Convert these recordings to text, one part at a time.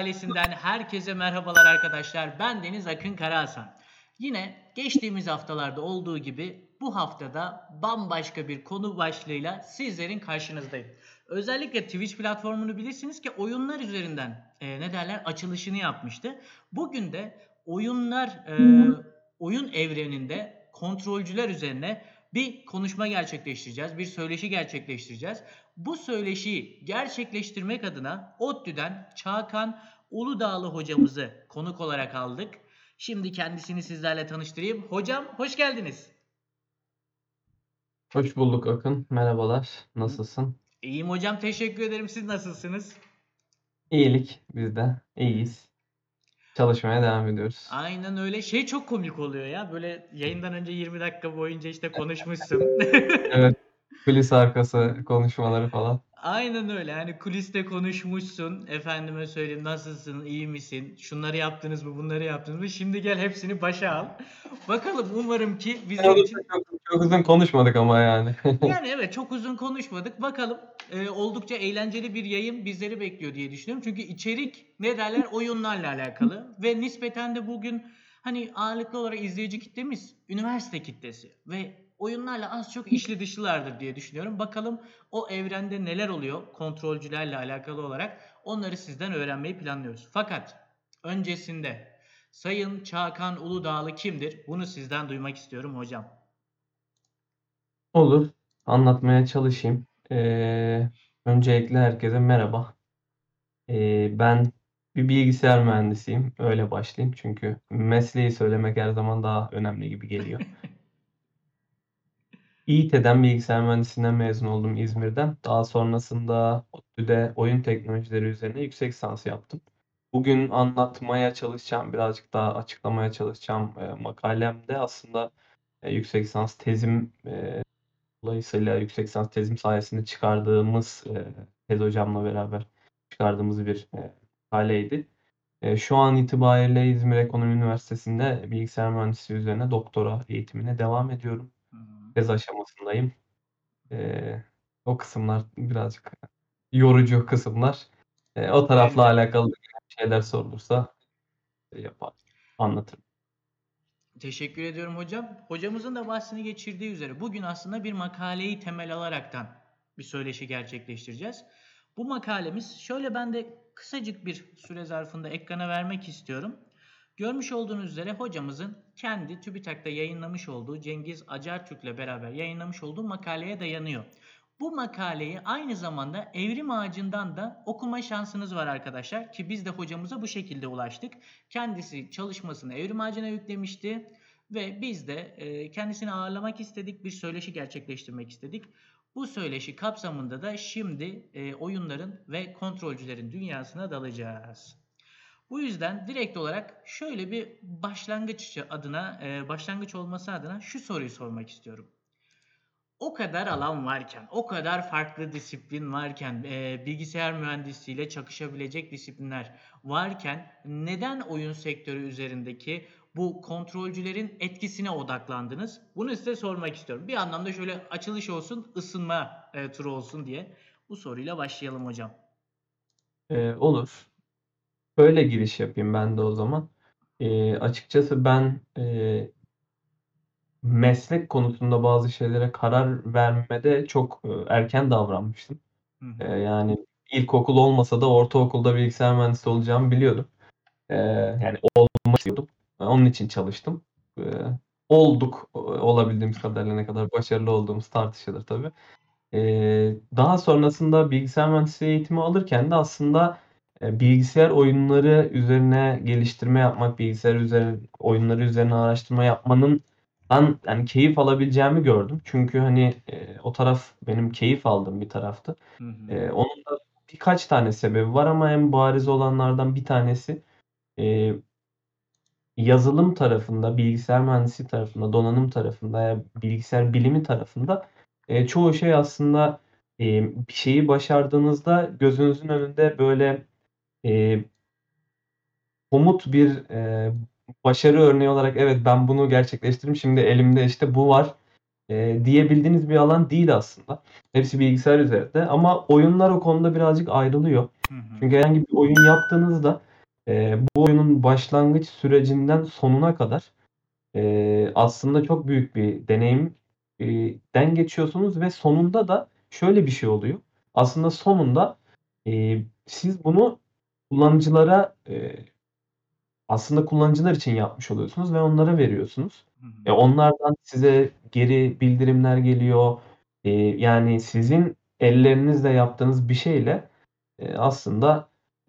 Ailesinden herkese merhabalar arkadaşlar. Ben Deniz Akın Karahasan. Yine geçtiğimiz haftalarda olduğu gibi bu haftada bambaşka bir konu başlığıyla sizlerin karşınızdayım. Özellikle Twitch platformunu bilirsiniz ki oyunlar üzerinden e, ne derler açılışını yapmıştı. Bugün de oyunlar e, oyun evreninde kontrolcüler üzerine bir konuşma gerçekleştireceğiz, bir söyleşi gerçekleştireceğiz. Bu söyleşiyi gerçekleştirmek adına ODTÜ'den Çağkan Uludağlı hocamızı konuk olarak aldık. Şimdi kendisini sizlerle tanıştırayım. Hocam hoş geldiniz. Hoş bulduk Akın. Merhabalar. Nasılsın? İyiyim hocam teşekkür ederim. Siz nasılsınız? İyilik. Biz de iyiyiz. Çalışmaya devam ediyoruz. Aynen öyle. Şey çok komik oluyor ya. Böyle yayından önce 20 dakika boyunca işte konuşmuşsun. Evet. Kulis arkası konuşmaları falan. Aynen öyle. Hani kuliste konuşmuşsun. Efendime söyleyeyim nasılsın, iyi misin? Şunları yaptınız mı, bunları yaptınız mı? Şimdi gel hepsini başa al. Bakalım umarım ki bizim için Çok, çok uzun konuşmadık ama yani. yani evet çok uzun konuşmadık. Bakalım e, oldukça eğlenceli bir yayın bizleri bekliyor diye düşünüyorum. Çünkü içerik ne derler oyunlarla alakalı ve nispeten de bugün hani ağırlıklı olarak izleyici kitlemiz üniversite kitlesi ve oyunlarla az çok işli dışlılardır diye düşünüyorum. Bakalım o evrende neler oluyor kontrolcülerle alakalı olarak onları sizden öğrenmeyi planlıyoruz. Fakat öncesinde Sayın Çağkan Uludağlı kimdir? Bunu sizden duymak istiyorum hocam. Olur. Anlatmaya çalışayım. Ee, öncelikle herkese merhaba. Ee, ben bir bilgisayar mühendisiyim. Öyle başlayayım. Çünkü mesleği söylemek her zaman daha önemli gibi geliyor. İİTE'den bilgisayar mühendisliğinden mezun oldum İzmir'den. Daha sonrasında ODTÜ'de oyun teknolojileri üzerine yüksek lisans yaptım. Bugün anlatmaya çalışacağım, birazcık daha açıklamaya çalışacağım e, makalemde aslında e, yüksek lisans tezim e, dolayısıyla yüksek lisans tezim sayesinde çıkardığımız e, tez hocamla beraber çıkardığımız bir e, makaleydi. E, şu an itibariyle İzmir Ekonomi Üniversitesi'nde bilgisayar mühendisliği üzerine doktora eğitimine devam ediyorum. Tez aşamasındayım. Ee, o kısımlar birazcık yorucu kısımlar. Ee, o tarafla Elbette. alakalı şeyler sorulursa şey yapar, anlatırım. Teşekkür ediyorum hocam. Hocamızın da bahsini geçirdiği üzere bugün aslında bir makaleyi temel alaraktan bir söyleşi gerçekleştireceğiz. Bu makalemiz şöyle ben de kısacık bir süre zarfında ekrana vermek istiyorum. Görmüş olduğunuz üzere hocamızın kendi TÜBİTAK'ta yayınlamış olduğu Cengiz Acartürk'le beraber yayınlamış olduğu makaleye dayanıyor. Bu makaleyi aynı zamanda Evrim Ağacı'ndan da okuma şansınız var arkadaşlar ki biz de hocamıza bu şekilde ulaştık. Kendisi çalışmasını Evrim Ağacı'na yüklemişti ve biz de e, kendisini ağırlamak istedik, bir söyleşi gerçekleştirmek istedik. Bu söyleşi kapsamında da şimdi e, oyunların ve kontrolcülerin dünyasına dalacağız. Bu yüzden direkt olarak şöyle bir başlangıç adına, e, başlangıç olması adına şu soruyu sormak istiyorum. O kadar alan varken, o kadar farklı disiplin varken, e, bilgisayar mühendisliğiyle çakışabilecek disiplinler varken neden oyun sektörü üzerindeki bu kontrolcülerin etkisine odaklandınız? Bunu size sormak istiyorum. Bir anlamda şöyle açılış olsun, ısınma e, turu olsun diye bu soruyla başlayalım hocam. Ee, olur. Şöyle giriş yapayım ben de o zaman. Ee, açıkçası ben e, meslek konusunda bazı şeylere karar vermede çok e, erken davranmıştım. Hı hı. yani ilkokul olmasa da ortaokulda bilgisayar mühendisi olacağımı biliyordum. Ee, yani olmak istiyordum. Onun için çalıştım. Ee, olduk. Olabildiğimiz kadarıyla ne kadar başarılı olduğumuz tartışılır tabii. Ee, daha sonrasında bilgisayar mühendisliği eğitimi alırken de aslında e, bilgisayar oyunları üzerine geliştirme yapmak, bilgisayar üzerine oyunları üzerine araştırma yapmanın ben yani keyif alabileceğimi gördüm. Çünkü hani e, o taraf benim keyif aldığım bir taraftı. Hı hı. E, onun da birkaç tane sebebi var ama en bariz olanlardan bir tanesi e, yazılım tarafında, bilgisayar mühendisliği tarafında, donanım tarafında ya bilgisayar bilimi tarafında e, çoğu şey aslında e, bir şeyi başardığınızda gözünüzün önünde böyle e, somut bir e, başarı örneği olarak evet ben bunu gerçekleştirdim. Şimdi elimde işte bu var. eee, diyebildiğiniz bir alan değil aslında. Hepsi bilgisayar üzerinde ama oyunlar o konuda birazcık ayrılıyor. Hı hı. Çünkü herhangi bir oyun yaptığınızda, eee, bu oyunun başlangıç sürecinden sonuna kadar, eee, aslında çok büyük bir deneyim eee, den geçiyorsunuz ve sonunda da şöyle bir şey oluyor. Aslında sonunda, eee, siz bunu kullanıcılara, eee, aslında kullanıcılar için yapmış oluyorsunuz ve onlara veriyorsunuz. Hı hı. E, onlardan size geri bildirimler geliyor. Eee, yani sizin ellerinizle yaptığınız bir şeyle, eee, aslında,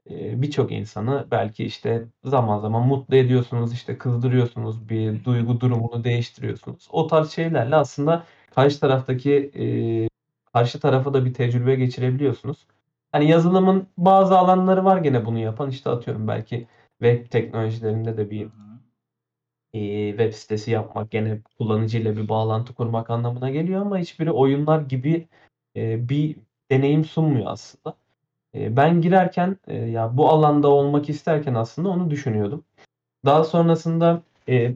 eee, birçok insanı belki, işte, zaman zaman mutlu ediyorsunuz, işte, kızdırıyorsunuz, bir duygu durumunu değiştiriyorsunuz. O tarz şeylerle aslında karşı taraftaki, eee, karşı tarafa da bir tecrübe geçirebiliyorsunuz. Hani, yazılımın bazı alanları var gene bunu yapan. İşte, atıyorum belki web teknolojilerinde de bir eee, web sitesi yapmak, gene kullanıcıyla bir bağlantı kurmak anlamına geliyor ama hiçbiri oyunlar gibi, eee, bir deneyim sunmuyor aslında. Eee, ben girerken, eee, ya, bu alanda olmak isterken aslında onu düşünüyordum. Daha sonrasında, eee,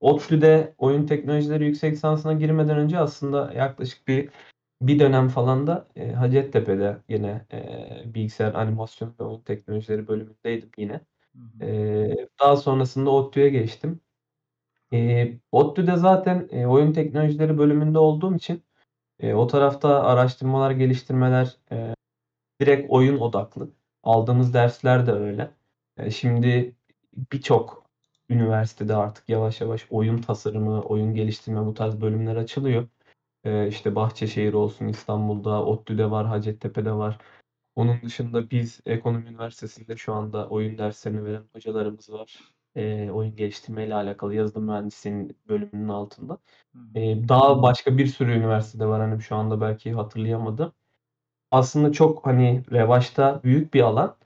ODTÜ'de oyun teknolojileri yüksek lisansına girmeden önce aslında yaklaşık bir 1 dönem falan da, eee, Hacettepe'de yine, eee, bilgisayar animasyon ve oyun teknolojileri bölümündeydim yine. Hı hı. Eee, daha sonrasında ODTÜ'ye geçtim. Eee, ODTÜ'de zaten, eee, oyun teknolojileri bölümünde olduğum için, eee, o tarafta araştırmalar, geliştirmeler, eee, direkt oyun odaklı. Aldığımız dersler de öyle. Eee, şimdi birçok üniversitede artık yavaş yavaş oyun tasarımı, oyun geliştirme bu tarz bölümler açılıyor. Eee, işte, Bahçeşehir olsun, İstanbul'da, ODTÜ'de var, Hacettepe'de var. Onun dışında biz Ekonomi Üniversitesi'nde şu anda oyun derslerini veren hocalarımız var. Eee, oyun geliştirmeyle alakalı yazılım mühendisliğinin bölümünün altında. Eee, daha başka bir sürü üniversitede var. Hani, şu anda belki hatırlayamadım. Aslında çok, hani, revaçta büyük bir alan.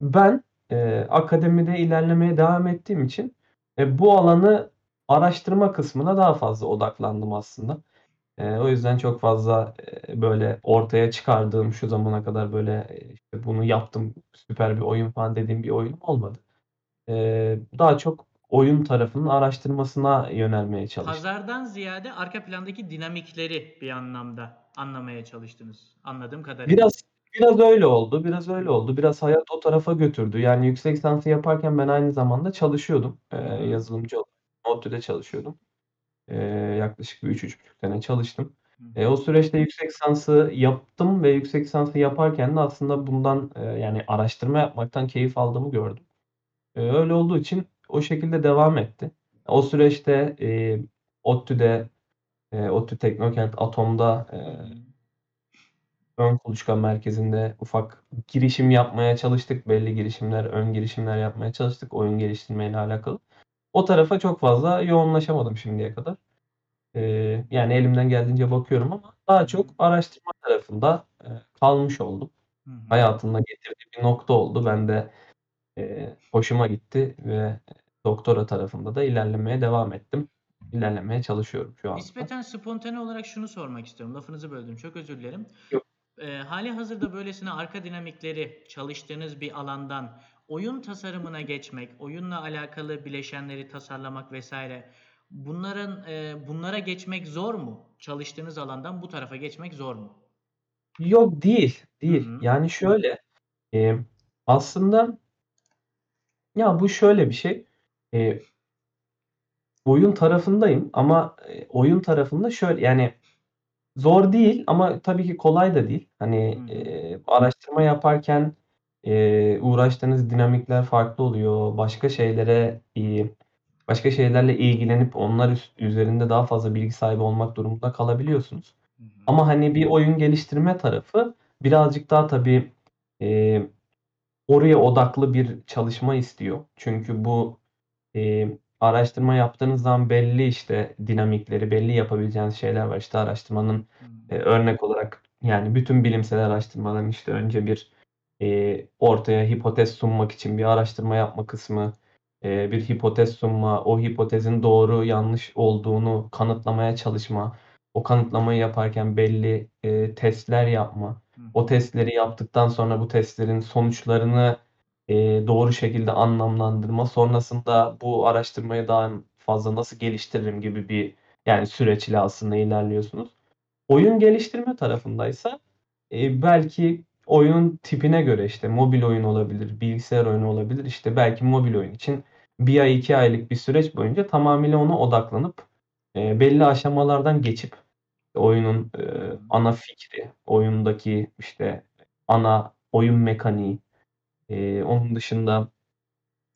Ben, eee, akademide ilerlemeye devam ettiğim için, eee, bu alanı araştırma kısmına daha fazla odaklandım aslında. Eee, o yüzden çok fazla, eee, böyle ortaya çıkardığım, şu zamana kadar böyle, işte, bunu yaptım, süper bir oyun falan dediğim bir oyunum olmadı. Eee, daha çok oyun tarafının araştırmasına yönelmeye çalıştım. Pazardan ziyade arka plandaki dinamikleri bir anlamda anlamaya çalıştınız anladığım kadarıyla. Biraz biraz öyle oldu, biraz öyle oldu. Biraz hayat o tarafa götürdü. Yani yüksek lisansı yaparken ben aynı zamanda çalışıyordum. Hı. yazılımcı olarak ODTÜ'de çalışıyordum. Eee, yaklaşık bir 3-3,5 sene çalıştım. Hı Eee, o süreçte yüksek lisansı yaptım ve yüksek lisansı yaparken de aslında bundan, eee, yani araştırma yapmaktan keyif aldığımı gördüm. Eee, öyle olduğu için o şekilde devam etti. O süreçte, eee, ODTÜ'de, eee, ODTÜ Teknokent Atom'da, Hı eee hı. ön kuluçka merkezinde ufak girişim yapmaya çalıştık. Belli girişimler, ön girişimler yapmaya çalıştık oyun geliştirmeyle alakalı. O tarafa çok fazla yoğunlaşamadım şimdiye kadar. Eee, yani elimden geldiğince bakıyorum ama daha çok araştırma tarafında, eee, kalmış oldum. Hı hı. Hayatımda getirdiği bir nokta oldu. Ben de, eee, hoşuma gitti ve, doktora tarafında da ilerlemeye devam ettim. İlerlemeye çalışıyorum şu anda. Nispeten spontane olarak şunu sormak istiyorum. Lafınızı böldüm. Çok özür dilerim. Yok. Eee, hâlihazırda böylesine arka dinamikleri çalıştığınız bir alandan oyun tasarımına geçmek, oyunla alakalı bileşenleri tasarlamak vs. bunların, eee, bunlara geçmek zor mu? Çalıştığınız alandan bu tarafa geçmek zor mu? Yok, değil, değil. hı. Yani şöyle, emm, aslında ya, bu şöyle bir şey. Eee oyun tarafındayım ama, eee, oyun tarafında şöyle, yani, zor değil ama tabii ki kolay da değil. Hani, eee, araştırma yaparken, eee, uğraştığınız dinamikler farklı oluyor. Başka şeylere, iii, başka şeylerle ilgilenip onlar üs üzerinde daha fazla bilgi sahibi olmak durumunda kalabiliyorsunuz. Hı hı. Ama, hani, bir oyun geliştirme tarafı birazcık daha tabii, eee, oraya odaklı bir çalışma istiyor. Çünkü bu, eee, araştırma yaptığınız zaman belli, işte, dinamikleri, belli yapabileceğiniz şeyler var. İşte, araştırmanın, Hıı. eee, örnek olarak, yani, bütün bilimsel araştırmaların, işte, önce bir, eee, ortaya hipotez sunmak için bir araştırma yapma kısmı, eee, bir hipotez sunma, o hipotezin doğru yanlış olduğunu kanıtlamaya çalışma, o kanıtlamayı yaparken belli, eee, testler yapma, o testleri yaptıktan sonra bu testlerin sonuçlarını, eee, doğru şekilde anlamlandırma, sonrasında bu araştırmayı daha fazla nasıl geliştiririm gibi bir, Yani süreç ile aslında ilerliyorsunuz. Oyun geliştirme tarafındaysa e, belki oyunun tipine göre işte mobil oyun olabilir, bilgisayar oyunu olabilir. İşte belki mobil oyun için bir ay iki aylık bir süreç boyunca tamamıyla ona odaklanıp e, belli aşamalardan geçip oyunun e, ana fikri, oyundaki işte ana oyun mekaniği, e, onun dışında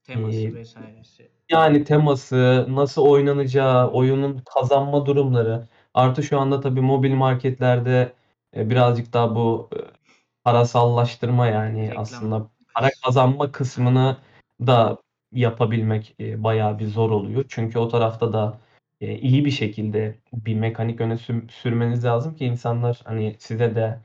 Teması e, vesairesi. yani teması, nasıl oynanacağı, oyunun kazanma durumları. Artı şu anda tabii mobil marketlerde e, birazcık daha bu e, parasallaştırma yani Reklam. aslında para kazanma kısmını da yapabilmek e, bayağı bir zor oluyor. Çünkü o tarafta da e, iyi bir şekilde bir mekanik öne sür- sürmeniz lazım ki insanlar hani size de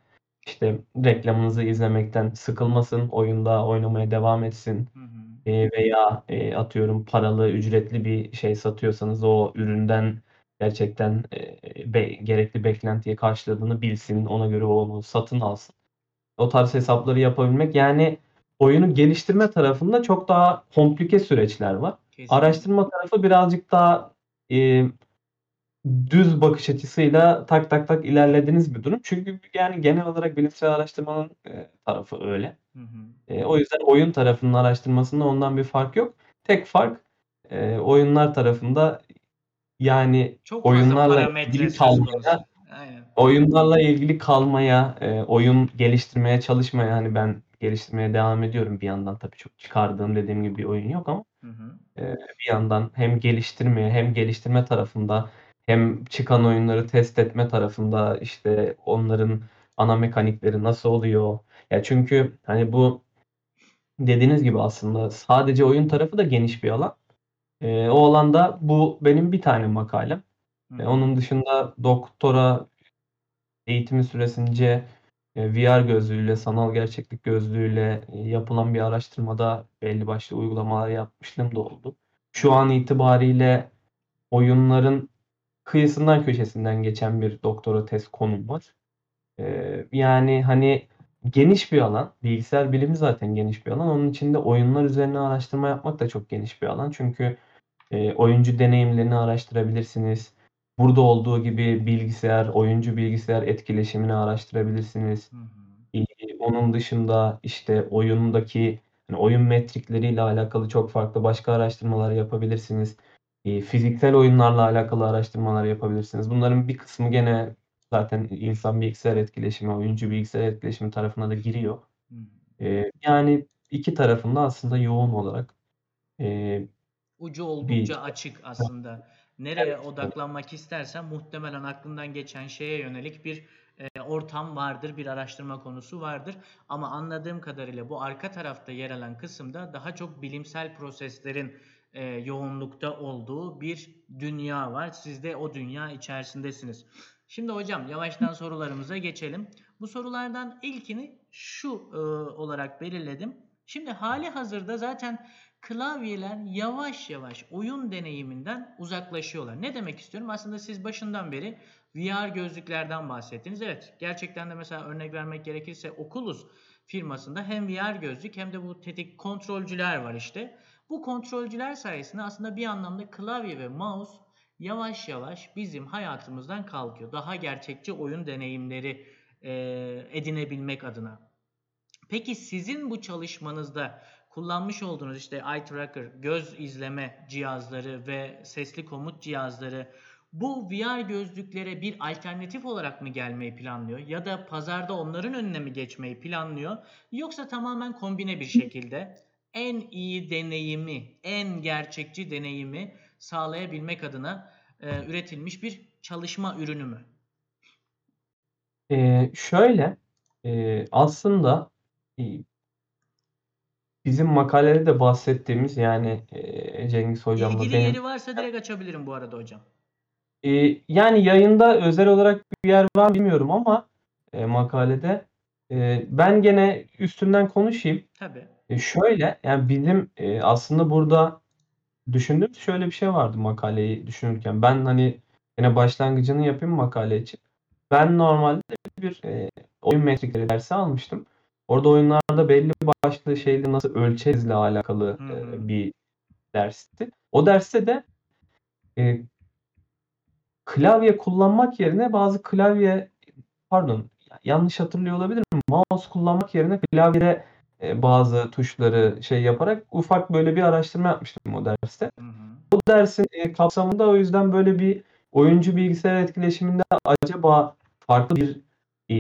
işte reklamınızı izlemekten sıkılmasın, oyunda oynamaya devam etsin. Hı hı. E, veya e, atıyorum paralı, ücretli bir şey satıyorsanız o üründen gerçekten e, be- gerekli beklentiye karşıladığını bilsin, ona göre onu satın alsın. O tarz hesapları yapabilmek yani oyunu geliştirme tarafında çok daha komplike süreçler var. Kesinlikle. Araştırma tarafı birazcık daha e, düz bakış açısıyla tak tak tak ilerlediğiniz bir durum. Çünkü yani genel olarak bilimsel araştırmanın e, tarafı öyle. Hı hı. E, o yüzden oyun tarafının araştırmasında ondan bir fark yok. Tek fark e, oyunlar tarafında yani Çok oyunlarla ilgili kalmaya. Oyunlarla ilgili kalmaya, e, oyun geliştirmeye çalışmaya hani ben geliştirmeye devam ediyorum bir yandan tabii çok çıkardığım dediğim gibi bir oyun yok ama Hı hı. e, bir yandan hem geliştirmeye hem geliştirme tarafında hem çıkan oyunları test etme tarafında işte onların ana mekanikleri nasıl oluyor? Ya çünkü hani bu dediğiniz gibi aslında sadece oyun tarafı da geniş bir alan. E, o alanda bu benim bir tane makalem. Hı E, hı. onun dışında doktora eğitimi süresince e, VR gözlüğüyle, sanal gerçeklik gözlüğüyle e, yapılan bir araştırmada belli başlı uygulamalar yapmışlığım da oldu. Şu an itibariyle oyunların kıyısından köşesinden geçen bir doktora tez konum var. E, yani hani geniş bir alan. Bilgisayar bilimi zaten geniş bir alan. Onun içinde oyunlar üzerine araştırma yapmak da çok geniş bir alan. Çünkü oyuncu deneyimlerini araştırabilirsiniz. Burada olduğu gibi bilgisayar, oyuncu bilgisayar etkileşimini araştırabilirsiniz. Hı hı. Ee, onun dışında işte oyundaki hani oyun metrikleriyle alakalı çok farklı başka araştırmalar yapabilirsiniz. Ee, fiziksel oyunlarla alakalı araştırmalar yapabilirsiniz. Bunların bir kısmı gene zaten insan bilgisayar etkileşimi, oyuncu bilgisayar etkileşimi tarafına da giriyor. Hı hı. Ee, yani iki tarafında aslında yoğun olarak e, Ucu bir oldukça açık aslında. Nereye evet, odaklanmak istersen muhtemelen aklından geçen şeye yönelik bir e, ortam vardır, bir araştırma konusu vardır. Ama anladığım kadarıyla bu arka tarafta yer alan kısımda daha çok bilimsel proseslerin e, yoğunlukta olduğu bir dünya var. Siz de o dünya içerisindesiniz. Şimdi hocam yavaştan sorularımıza geçelim. Bu sorulardan ilkini şu e, olarak belirledim. Şimdi hali hazırda zaten klavyeler yavaş yavaş oyun deneyiminden uzaklaşıyorlar. Ne demek istiyorum? Aslında siz başından beri VR gözlüklerden bahsettiniz. Evet, gerçekten de mesela örnek vermek gerekirse Oculus firmasında hem VR gözlük hem de bu tetik kontrolcüler var işte. Bu kontrolcüler sayesinde aslında bir anlamda klavye ve mouse yavaş yavaş bizim hayatımızdan kalkıyor. Daha gerçekçi oyun deneyimleri e, edinebilmek adına. Peki sizin bu çalışmanızda kullanmış olduğunuz işte eye tracker, göz izleme cihazları ve sesli komut cihazları bu VR gözlüklere bir alternatif olarak mı gelmeyi planlıyor ya da pazarda onların önüne mi geçmeyi planlıyor yoksa tamamen kombine bir şekilde en iyi deneyimi, en gerçekçi deneyimi sağlayabilmek adına e, üretilmiş bir çalışma ürünü mü? Ee, şöyle e, aslında e, bizim makalede de bahsettiğimiz yani e, Cengiz hocamla İlgili benim yeri varsa direkt açabilirim bu arada hocam. e, yani yayında özel olarak bir yer var mı bilmiyorum ama e, makalede e, ben gene üstünden konuşayım. Tabii. E, şöyle yani bizim e, aslında burada düşündüğümüz şöyle bir şey vardı makaleyi düşünürken. Ben hani yine başlangıcını yapayım makale için. Ben normalde bir e, oyun metrikleri dersi almıştım. Orada oyunlarda belli başlı şeyleri nasıl ölçeriz alakalı Hı e, bir dersti. O derste de e, klavye kullanmak yerine bazı klavye pardon yanlış hatırlıyor olabilirim. Mouse kullanmak yerine klavyede e, bazı tuşları şey yaparak ufak böyle bir araştırma yapmıştım o derste. Hı hı. Bu dersin e, kapsamında o yüzden böyle bir oyuncu bilgisayar etkileşiminde acaba farklı bir e,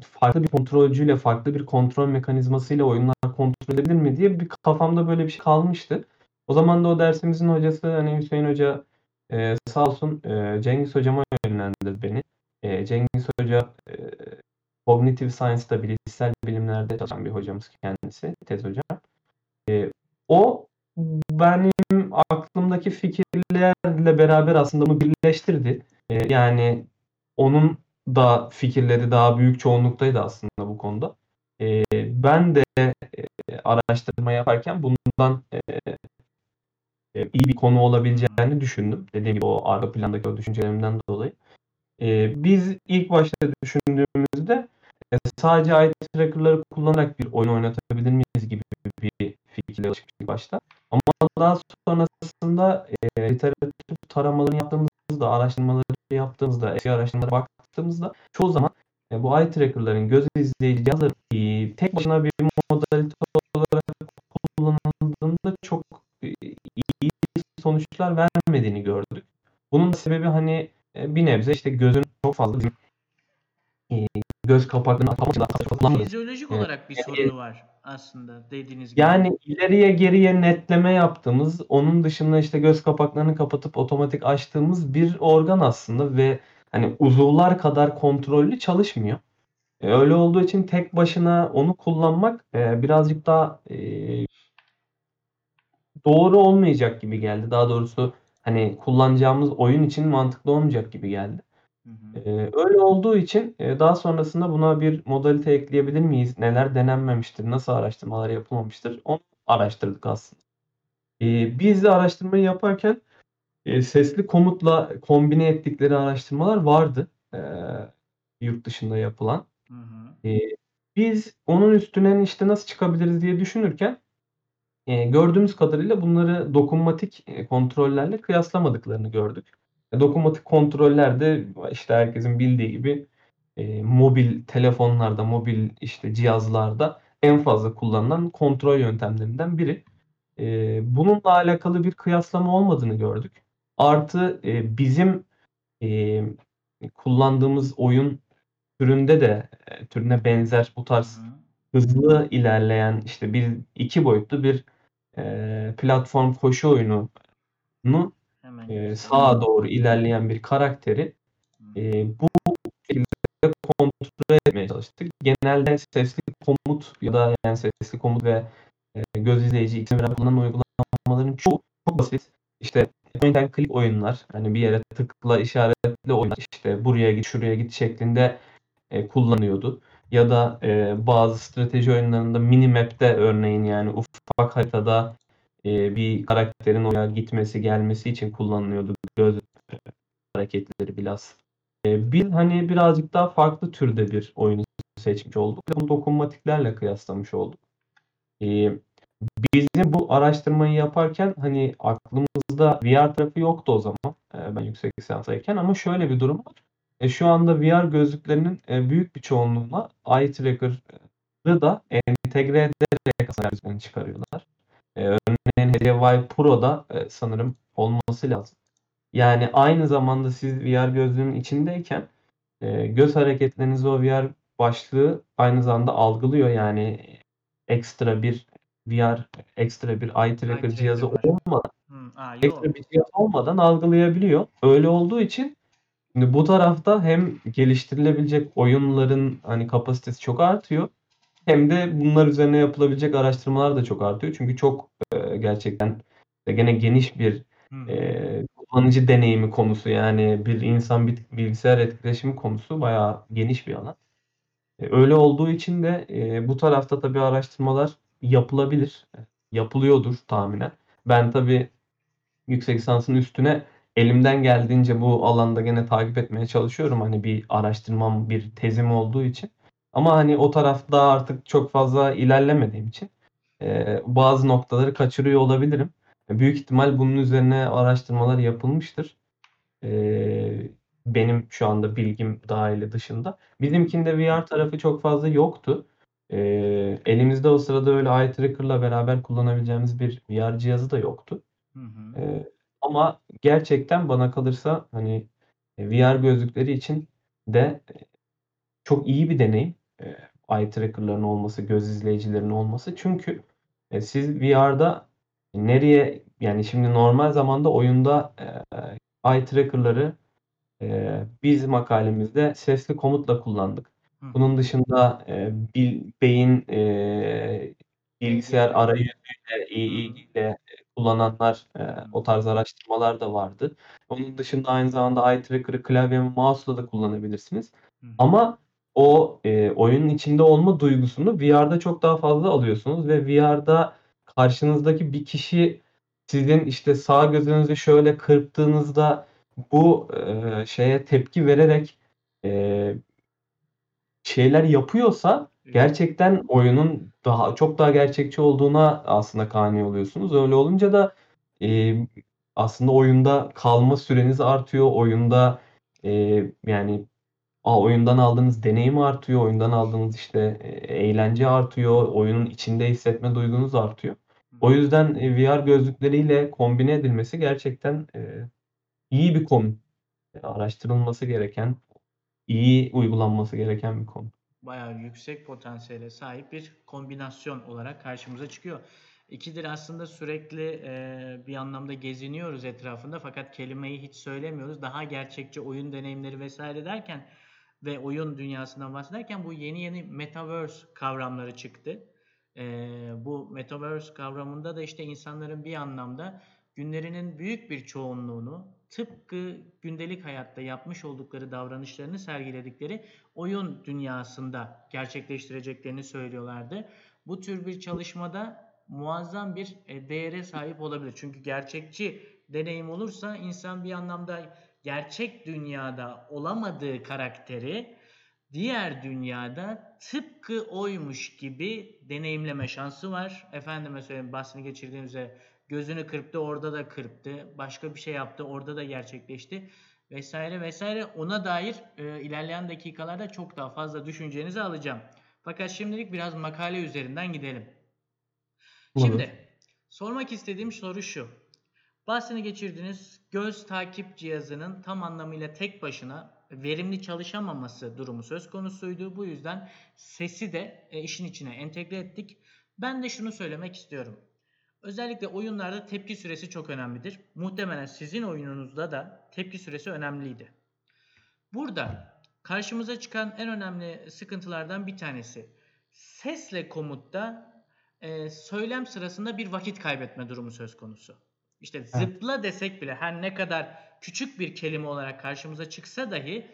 farklı bir kontrolcüyle, farklı bir kontrol mekanizmasıyla oyunlar kontrol edilir mi diye bir kafamda böyle bir şey kalmıştı. O zaman da o dersimizin hocası hani Hüseyin Hoca e, sağ olsun e, Cengiz Hocama yönlendirdi beni. E, Cengiz Hoca e, Cognitive Science'da bilişsel bilimlerde çalışan bir hocamız kendisi, tez hocam. E, o benim aklımdaki fikirlerle beraber aslında bunu birleştirdi. E, yani onun da fikirleri daha büyük çoğunluktaydı aslında bu konuda. E, ben de e, araştırma yaparken bundan e, e, iyi bir konu olabileceğini düşündüm. Dediğim gibi o arka plandaki o düşüncelerimden dolayı. E, biz ilk başta düşündüğümüzde e, sadece eye tracker'ları kullanarak bir oyun oynatabilir miyiz gibi bir fikirle çıktık başta. Ama daha sonrasında e, literatür taramalarını yaptığımızda, araştırmaları yaptığımızda, eski araştırmalara baktığımızda çoğu zaman e, bu eye tracker'ların göz izleyici cihazları e, tek başına bir modalite olarak kullanıldığında çok e, iyi sonuçlar vermediğini gördük. Bunun da sebebi hani e, bir nebze işte gözün çok fazla bizim e, göz kapaklarını kapatmadan kullanmıyoruz. Fizyolojik olarak bir Yani- sorunu var aslında dediğiniz gibi. Yani ileriye geriye netleme yaptığımız, onun dışında işte göz kapaklarını kapatıp otomatik açtığımız bir organ aslında ve hani uzuvlar kadar kontrollü çalışmıyor. E, öyle olduğu için tek başına onu kullanmak e, birazcık daha e, doğru olmayacak gibi geldi. Daha doğrusu hani kullanacağımız oyun için mantıklı olmayacak gibi geldi. Hı hı. Ee, öyle olduğu için e, daha sonrasında buna bir modalite ekleyebilir miyiz? Neler denenmemiştir? Nasıl araştırmalar yapılmamıştır? Onu araştırdık aslında. Ee, biz de araştırmayı yaparken e, sesli komutla kombine ettikleri araştırmalar vardı. e, yurt dışında yapılan. Hı hı. Ee, biz onun üstüne işte nasıl çıkabiliriz diye düşünürken e, gördüğümüz kadarıyla bunları dokunmatik e, kontrollerle kıyaslamadıklarını gördük. E, dokunmatik kontroller de işte herkesin bildiği gibi e, mobil telefonlarda, mobil işte cihazlarda en fazla kullanılan kontrol yöntemlerinden biri. E, bununla alakalı bir kıyaslama olmadığını gördük. Artı e, bizim e, kullandığımız oyun türünde de e, türüne benzer bu tarz hı. hızlı ilerleyen işte bir iki boyutlu bir e, platform koşu oyununu Hemen e, sağa doğru ilerleyen bir karakteri e, bu şekilde kontrol etmeye çalıştık. Genelde sesli komut ya da yani sesli komut ve e, göz izleyici ikisini beraber uygulamaların çoğu çok basit. İşte point and click oyunlar, hani bir yere tıkla işaretle oyunlar, işte buraya git, şuraya git şeklinde e, kullanıyordu. Ya da e, bazı strateji oyunlarında minimap'te örneğin yani ufak haritada e, bir karakterin oraya gitmesi gelmesi için kullanılıyordu göz hareketleri biraz. E, biz hani birazcık daha farklı türde bir oyunu seçmiş olduk. Bunu dokunmatiklerle kıyaslamış olduk. E, bizim bu araştırmayı yaparken hani aklımızda VR tarafı yoktu o zaman e, ben yüksek lisanstayken ama şöyle bir durum var. E, şu anda VR gözlüklerinin e, büyük bir çoğunluğuna eye tracker'ı da entegre ederek aslında çıkarıyorlar. Örneğin Vive Pro'da e, sanırım olması lazım. Yani aynı zamanda siz VR gözlüğünün içindeyken göz hareketlerinizi o VR başlığı aynı zamanda algılıyor. Yani ekstra bir VR, ekstra bir eye tracker tracker cihazı var. olmadan Hı. Aa, ekstra bir cihaz olmadan algılayabiliyor. Öyle olduğu için şimdi bu tarafta hem geliştirilebilecek oyunların hani kapasitesi çok artıyor hem de bunlar üzerine yapılabilecek araştırmalar da çok artıyor. Çünkü çok e, gerçekten gene geniş bir e, kullanıcı deneyimi konusu yani bir insan bir bilgisayar etkileşimi konusu bayağı geniş bir alan. E, öyle olduğu için de e, bu tarafta tabii araştırmalar yapılabilir. E, Yapılıyordur tahminen. Ben tabii yüksek lisansın üstüne elimden geldiğince bu alanda gene takip etmeye çalışıyorum. Hani bir araştırmam, bir tezim olduğu için. Ama hani o tarafta artık çok fazla ilerlemediğim için e, bazı noktaları kaçırıyor olabilirim. E, Büyük ihtimal bunun üzerine araştırmalar yapılmıştır. Eee, benim şu anda bilgim dahili dışında. Bizimkinde VR tarafı çok fazla yoktu. Eee, elimizde o sırada öyle eye tracker'la beraber kullanabileceğimiz bir VR cihazı da yoktu. Hı hı. Eee, ama gerçekten bana kalırsa hani e, VR gözlükleri için de e, çok iyi bir deneyim. Eee, eye tracker'ların olması, göz izleyicilerinin olması. Çünkü e, siz VR'da nereye yani şimdi normal zamanda oyunda eee, eye tracker'ları eee, biz makalemizde sesli komutla kullandık. Bunun dışında eee, bil, beyin eee, bilgisayar arayüzüyle, EEG ile kullananlar eee, o tarz araştırmalar da vardı. Onun dışında aynı zamanda eye tracker'ı klavye ve mouse'la da kullanabilirsiniz. Hı hı. Ama o eee, oyunun içinde olma duygusunu VR'da çok daha fazla alıyorsunuz ve VR'da karşınızdaki bir kişi sizin işte sağ gözünüzü şöyle kırptığınızda bu eee, şeye tepki vererek eee, şeyler yapıyorsa gerçekten oyunun daha çok daha gerçekçi olduğuna aslında kani oluyorsunuz. Öyle olunca da eee, aslında oyunda kalma süreniz artıyor. Oyunda eee, yani a, oyundan aldığınız deneyim artıyor. Oyundan aldığınız işte e, eğlence artıyor. Oyunun içinde hissetme duygunuz artıyor. O yüzden e, VR gözlükleriyle kombine edilmesi gerçekten eee, iyi bir konu. Araştırılması gereken, iyi uygulanması gereken bir konu. Bayağı yüksek potansiyele sahip bir kombinasyon olarak karşımıza çıkıyor. İkidir aslında sürekli eee, bir anlamda geziniyoruz etrafında fakat kelimeyi hiç söylemiyoruz. Daha gerçekçi oyun deneyimleri vesaire derken ve oyun dünyasından bahsederken bu yeni yeni metaverse kavramları çıktı. Eee, bu metaverse kavramında da işte insanların bir anlamda günlerinin büyük bir çoğunluğunu tıpkı gündelik hayatta yapmış oldukları davranışlarını sergiledikleri oyun dünyasında gerçekleştireceklerini söylüyorlardı. Bu tür bir çalışmada muazzam bir e, değere sahip olabilir. Çünkü gerçekçi deneyim olursa insan bir anlamda gerçek dünyada olamadığı karakteri diğer dünyada tıpkı oymuş gibi deneyimleme şansı var. Efendime söyleyeyim bahsini geçirdiğimizde gözünü kırptı orada da kırptı. Başka bir şey yaptı orada da gerçekleşti. Vesaire vesaire ona dair e, ilerleyen dakikalarda çok daha fazla düşüncenizi alacağım. Fakat şimdilik biraz makale üzerinden gidelim. Olur. Şimdi sormak istediğim soru şu. Bahsini geçirdiğiniz göz takip cihazının tam anlamıyla tek başına verimli çalışamaması durumu söz konusuydu. Bu yüzden sesi de e, işin içine entegre ettik. Ben de şunu söylemek istiyorum. Özellikle oyunlarda tepki süresi çok önemlidir. Muhtemelen sizin oyununuzda da tepki süresi önemliydi. Burada karşımıza çıkan en önemli sıkıntılardan bir tanesi sesle komutta e, söylem sırasında bir vakit kaybetme durumu söz konusu. İşte zıpla desek bile her ne kadar küçük bir kelime olarak karşımıza çıksa dahi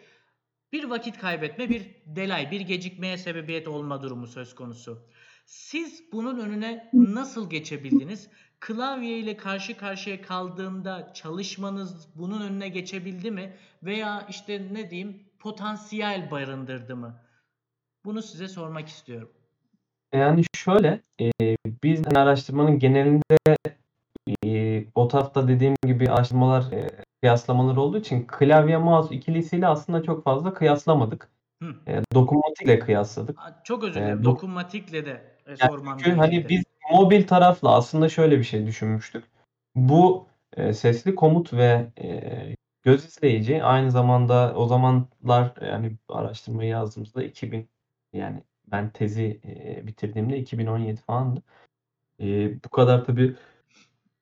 bir vakit kaybetme, bir delay, bir gecikmeye sebebiyet olma durumu söz konusu. Siz bunun önüne nasıl geçebildiniz? Klavye ile karşı karşıya kaldığında çalışmanız bunun önüne geçebildi mi? Veya işte ne diyeyim potansiyel barındırdı mı? Bunu size sormak istiyorum. Yani şöyle, eee, biz hani araştırmanın genelinde eee, o tarafta dediğim gibi araştırmalar, eee, kıyaslamalar olduğu için klavye mouse ikilisiyle aslında çok fazla kıyaslamadık. Hı. Eee, dokunmatikle kıyasladık. Çok özür Eee, dilerim. dok- Dokunmatikle de e, yani sormam çünkü hani gerekirdi. biz mobil tarafla aslında şöyle bir şey düşünmüştük. Bu eee, sesli komut ve eee, göz izleyici aynı zamanda o zamanlar yani araştırmayı yazdığımızda 2000 yani ben tezi eee, bitirdiğimde 2017 falandı. Eee, bu kadar tabii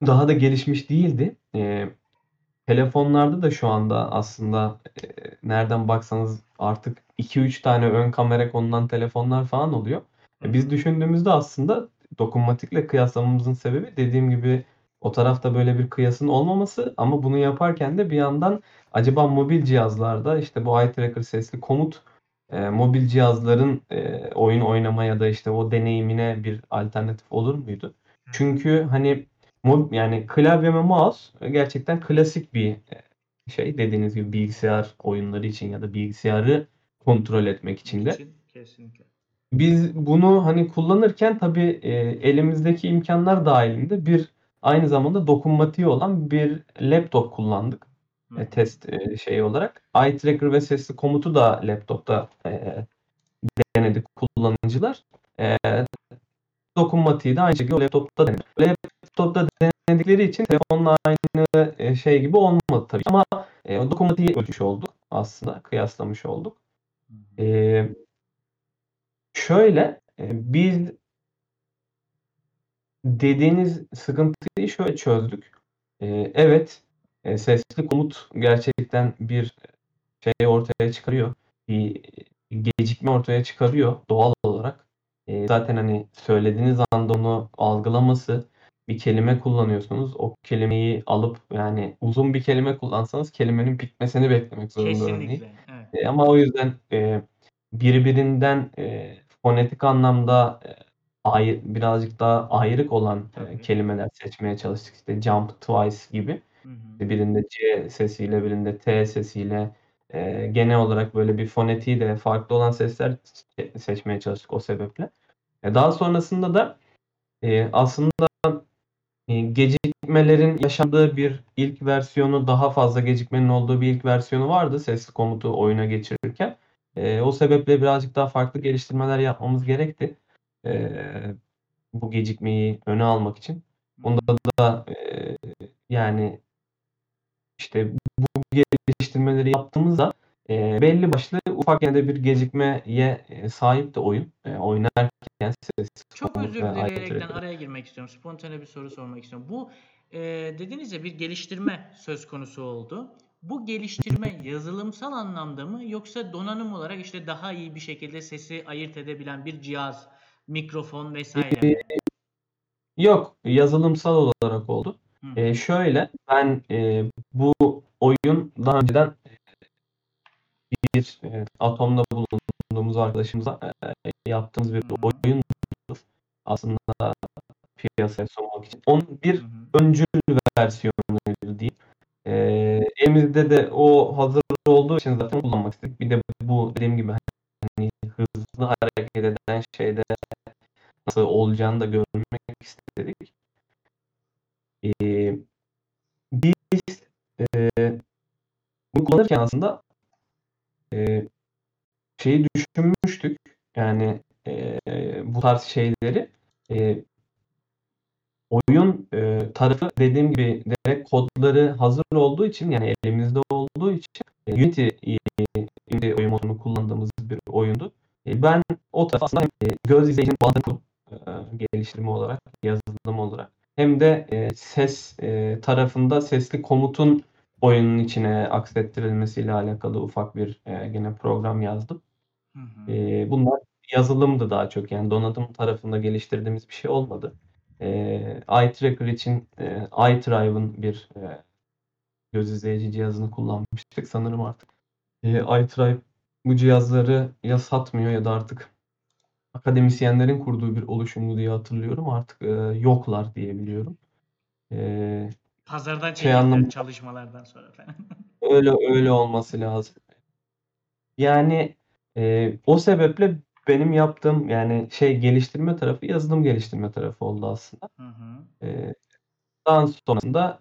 daha da gelişmiş değildi. Eee, telefonlarda da şu anda aslında eee, nereden baksanız artık 2-3 tane ön kamera konulan telefonlar falan oluyor. E, biz düşündüğümüzde aslında dokunmatikle kıyaslamamızın sebebi dediğim gibi o tarafta böyle bir kıyasın olmaması ama bunu yaparken de bir yandan acaba mobil cihazlarda işte bu eye tracker sesli komut e, mobil cihazların e, oyun oynama ya da işte o deneyimine bir alternatif olur muydu? Çünkü hani yani klavye ve mouse gerçekten klasik bir e, şey dediğiniz gibi bilgisayar oyunları için ya da bilgisayarı kontrol etmek için de. için kesinlikle. Biz bunu hani kullanırken tabii e, elimizdeki imkanlar dahilinde bir aynı zamanda dokunmatiği olan bir laptop kullandık. e, test e, şeyi olarak. Eye tracker ve sesli komutu da laptopta e, denedi kullanıcılar. E, dokunmatiği de aynı şekilde laptopta denedi. Laptopta denedikleri için telefonla aynı e, şey gibi olmadı tabii. Ama e, o dokunmatiği ölçmüş olduk aslında. Kıyaslamış olduk. E, şöyle e, biz dediğiniz sıkıntıyı şöyle çözdük. E, evet e, sesli komut gerçekten bir şey ortaya çıkarıyor. Bir gecikme ortaya çıkarıyor doğal olarak. E, zaten hani söylediğiniz anda onu algılaması bir kelime kullanıyorsunuz. O kelimeyi alıp yani uzun bir kelime kullansanız kelimenin bitmesini beklemek zorunda örneğin. Kesinlikle. Evet. E, ama o yüzden e, birbirinden e, fonetik anlamda e, ayı, birazcık daha ayrık olan e, kelimeler seçmeye çalıştık. İşte jump twice gibi. Hı hı. Birinde C sesiyle birinde T sesiyle e, genel olarak böyle bir fonetiği de farklı olan sesler se- seçmeye çalıştık o sebeple. E, daha sonrasında da e, aslında gecikmelerin yaşandığı bir ilk versiyonu daha fazla gecikmenin olduğu bir ilk versiyonu vardı sesli komutu oyuna geçirirken. E, o sebeple birazcık daha farklı geliştirmeler yapmamız gerekti. E, bu gecikmeyi öne almak için. Onda da e, yani işte bu geliştirmeleri yaptığımızda e, belli başlı ufak yine de bir gecikmeye e, sahip de oyun. E, oynarken ses Çok özür dileyerekten araya girmek istiyorum. Spontane bir soru sormak istiyorum. Bu e, dediniz ya bir geliştirme söz konusu oldu. Bu geliştirme yazılımsal anlamda mı yoksa donanım olarak işte daha iyi bir şekilde sesi ayırt edebilen bir cihaz, mikrofon vesaire mi? Yok, yazılımsal olarak oldu. Hı. E, şöyle, ben e, bu oyun daha önceden bir e, Atom'da bulunduğumuz arkadaşımıza e, yaptığımız bir oyun aslında piyasaya sunmak için. Onun bir öncül versiyonuydu diyeyim. E, elimizde de o hazır olduğu için zaten kullanmak istedik. Bir de bu dediğim gibi hani hızlı hareket eden şeyde nasıl olacağını da görmek istedik. E, biz e, bunu kullanırken aslında e, şeyi düşünmüştük. Yani e, bu tarz şeyleri e, oyun e, tarafı dediğim gibi direkt kodları hazır olduğu için yani elimizde olduğu için e, Unity, e, oyun modunu kullandığımız bir oyundu. E, ben o tarafı aslında hem e, göz izleyicinin bağlı e, geliştirme olarak, yazılım olarak hem de e, ses e, tarafında sesli komutun oyunun içine aksettirilmesiyle alakalı ufak bir e, gene program yazdım. Hı hı. E, bunlar yazılımdı daha çok yani donanım tarafında geliştirdiğimiz bir şey olmadı. E, eye tracker için e, iDrive'ın bir e, göz izleyici cihazını kullanmıştık sanırım artık. E, iDrive bu cihazları ya satmıyor ya da artık akademisyenlerin kurduğu bir oluşumdu diye hatırlıyorum. Artık e, yoklar diye biliyorum. E, Pazardan şey anlamında çalışmalardan sonra falan. öyle öyle olması lazım. Yani e, o sebeple benim yaptığım yani şey geliştirme tarafı yazılım geliştirme tarafı oldu aslında. Hı hı. E, daha sonrasında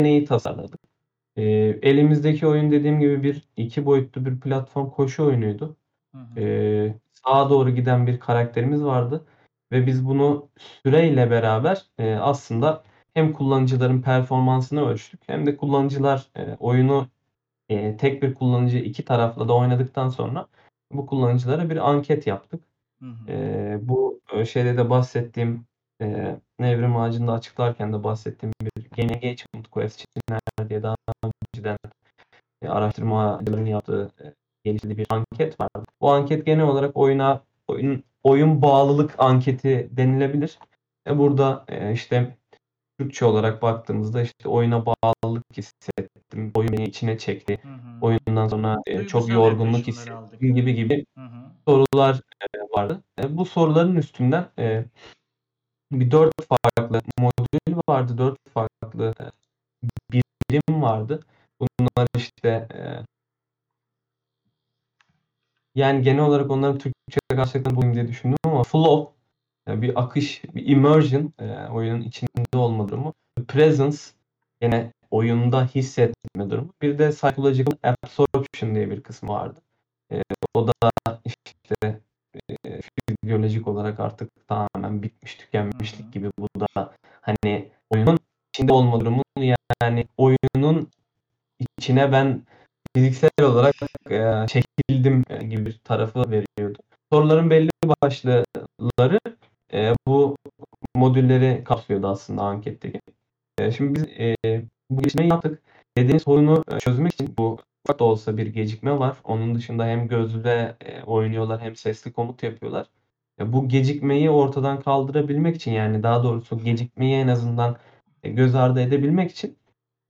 deneyi tasarladık. E, elimizdeki oyun dediğim gibi bir iki boyutlu bir platform koşu oyunuydu. Hı hı. E, sağa doğru giden bir karakterimiz vardı ve biz bunu süreyle beraber e, aslında hem kullanıcıların performansını ölçtük hem de kullanıcılar e, oyunu e, tek bir kullanıcı iki tarafla da oynadıktan sonra bu kullanıcılara bir anket yaptık. Hı hı. E, bu e, şeyde de bahsettiğim e, Nevrim Ağacı'nda açıklarken de bahsettiğim bir Game Engagement Questionnaire diye daha önceden e, araştırmacıların yaptığı e, geliştirdiği bir anket vardı. Bu anket genel olarak oyuna oyun oyun bağlılık anketi denilebilir. E, burada e, işte Türkçe olarak baktığımızda işte oyuna bağlılık hissettim. Oyun beni içine çekti. Hı hı. Oyundan sonra e, çok yorgunluk yaklaşımları aldık. hissettim gibi gibi Hı hı. sorular e, vardı. E, bu soruların üstünden e, bir dört farklı modül vardı. Dört farklı e, birim vardı. Bunlar işte e, yani genel olarak onların Türkçe karşılıklarını bulayım diye düşündüm ama flow yani bir akış, bir immersion e, oyunun içinde olma durumu. Presence yine oyunda hissetme durumu. Bir de psychological absorption diye bir kısmı vardı. E, o da işte e, fizyolojik olarak artık tamamen bitmiş, tükenmişlik gibi. Bu da hani oyunun içinde olma durumu yani oyunun içine ben fiziksel olarak e, çekildim e, gibi bir tarafı veriyordu. Soruların belli başlıları e, bu modülleri kapsıyordu aslında anketteki. E, şimdi biz e, bu gelişmeyi yaptık. Dediğiniz sorunu e, çözmek için bu ufak da olsa bir gecikme var. Onun dışında hem gözlüde e, oynuyorlar hem sesli komut yapıyorlar. E, bu gecikmeyi ortadan kaldırabilmek için yani daha doğrusu gecikmeyi en azından e, göz ardı edebilmek için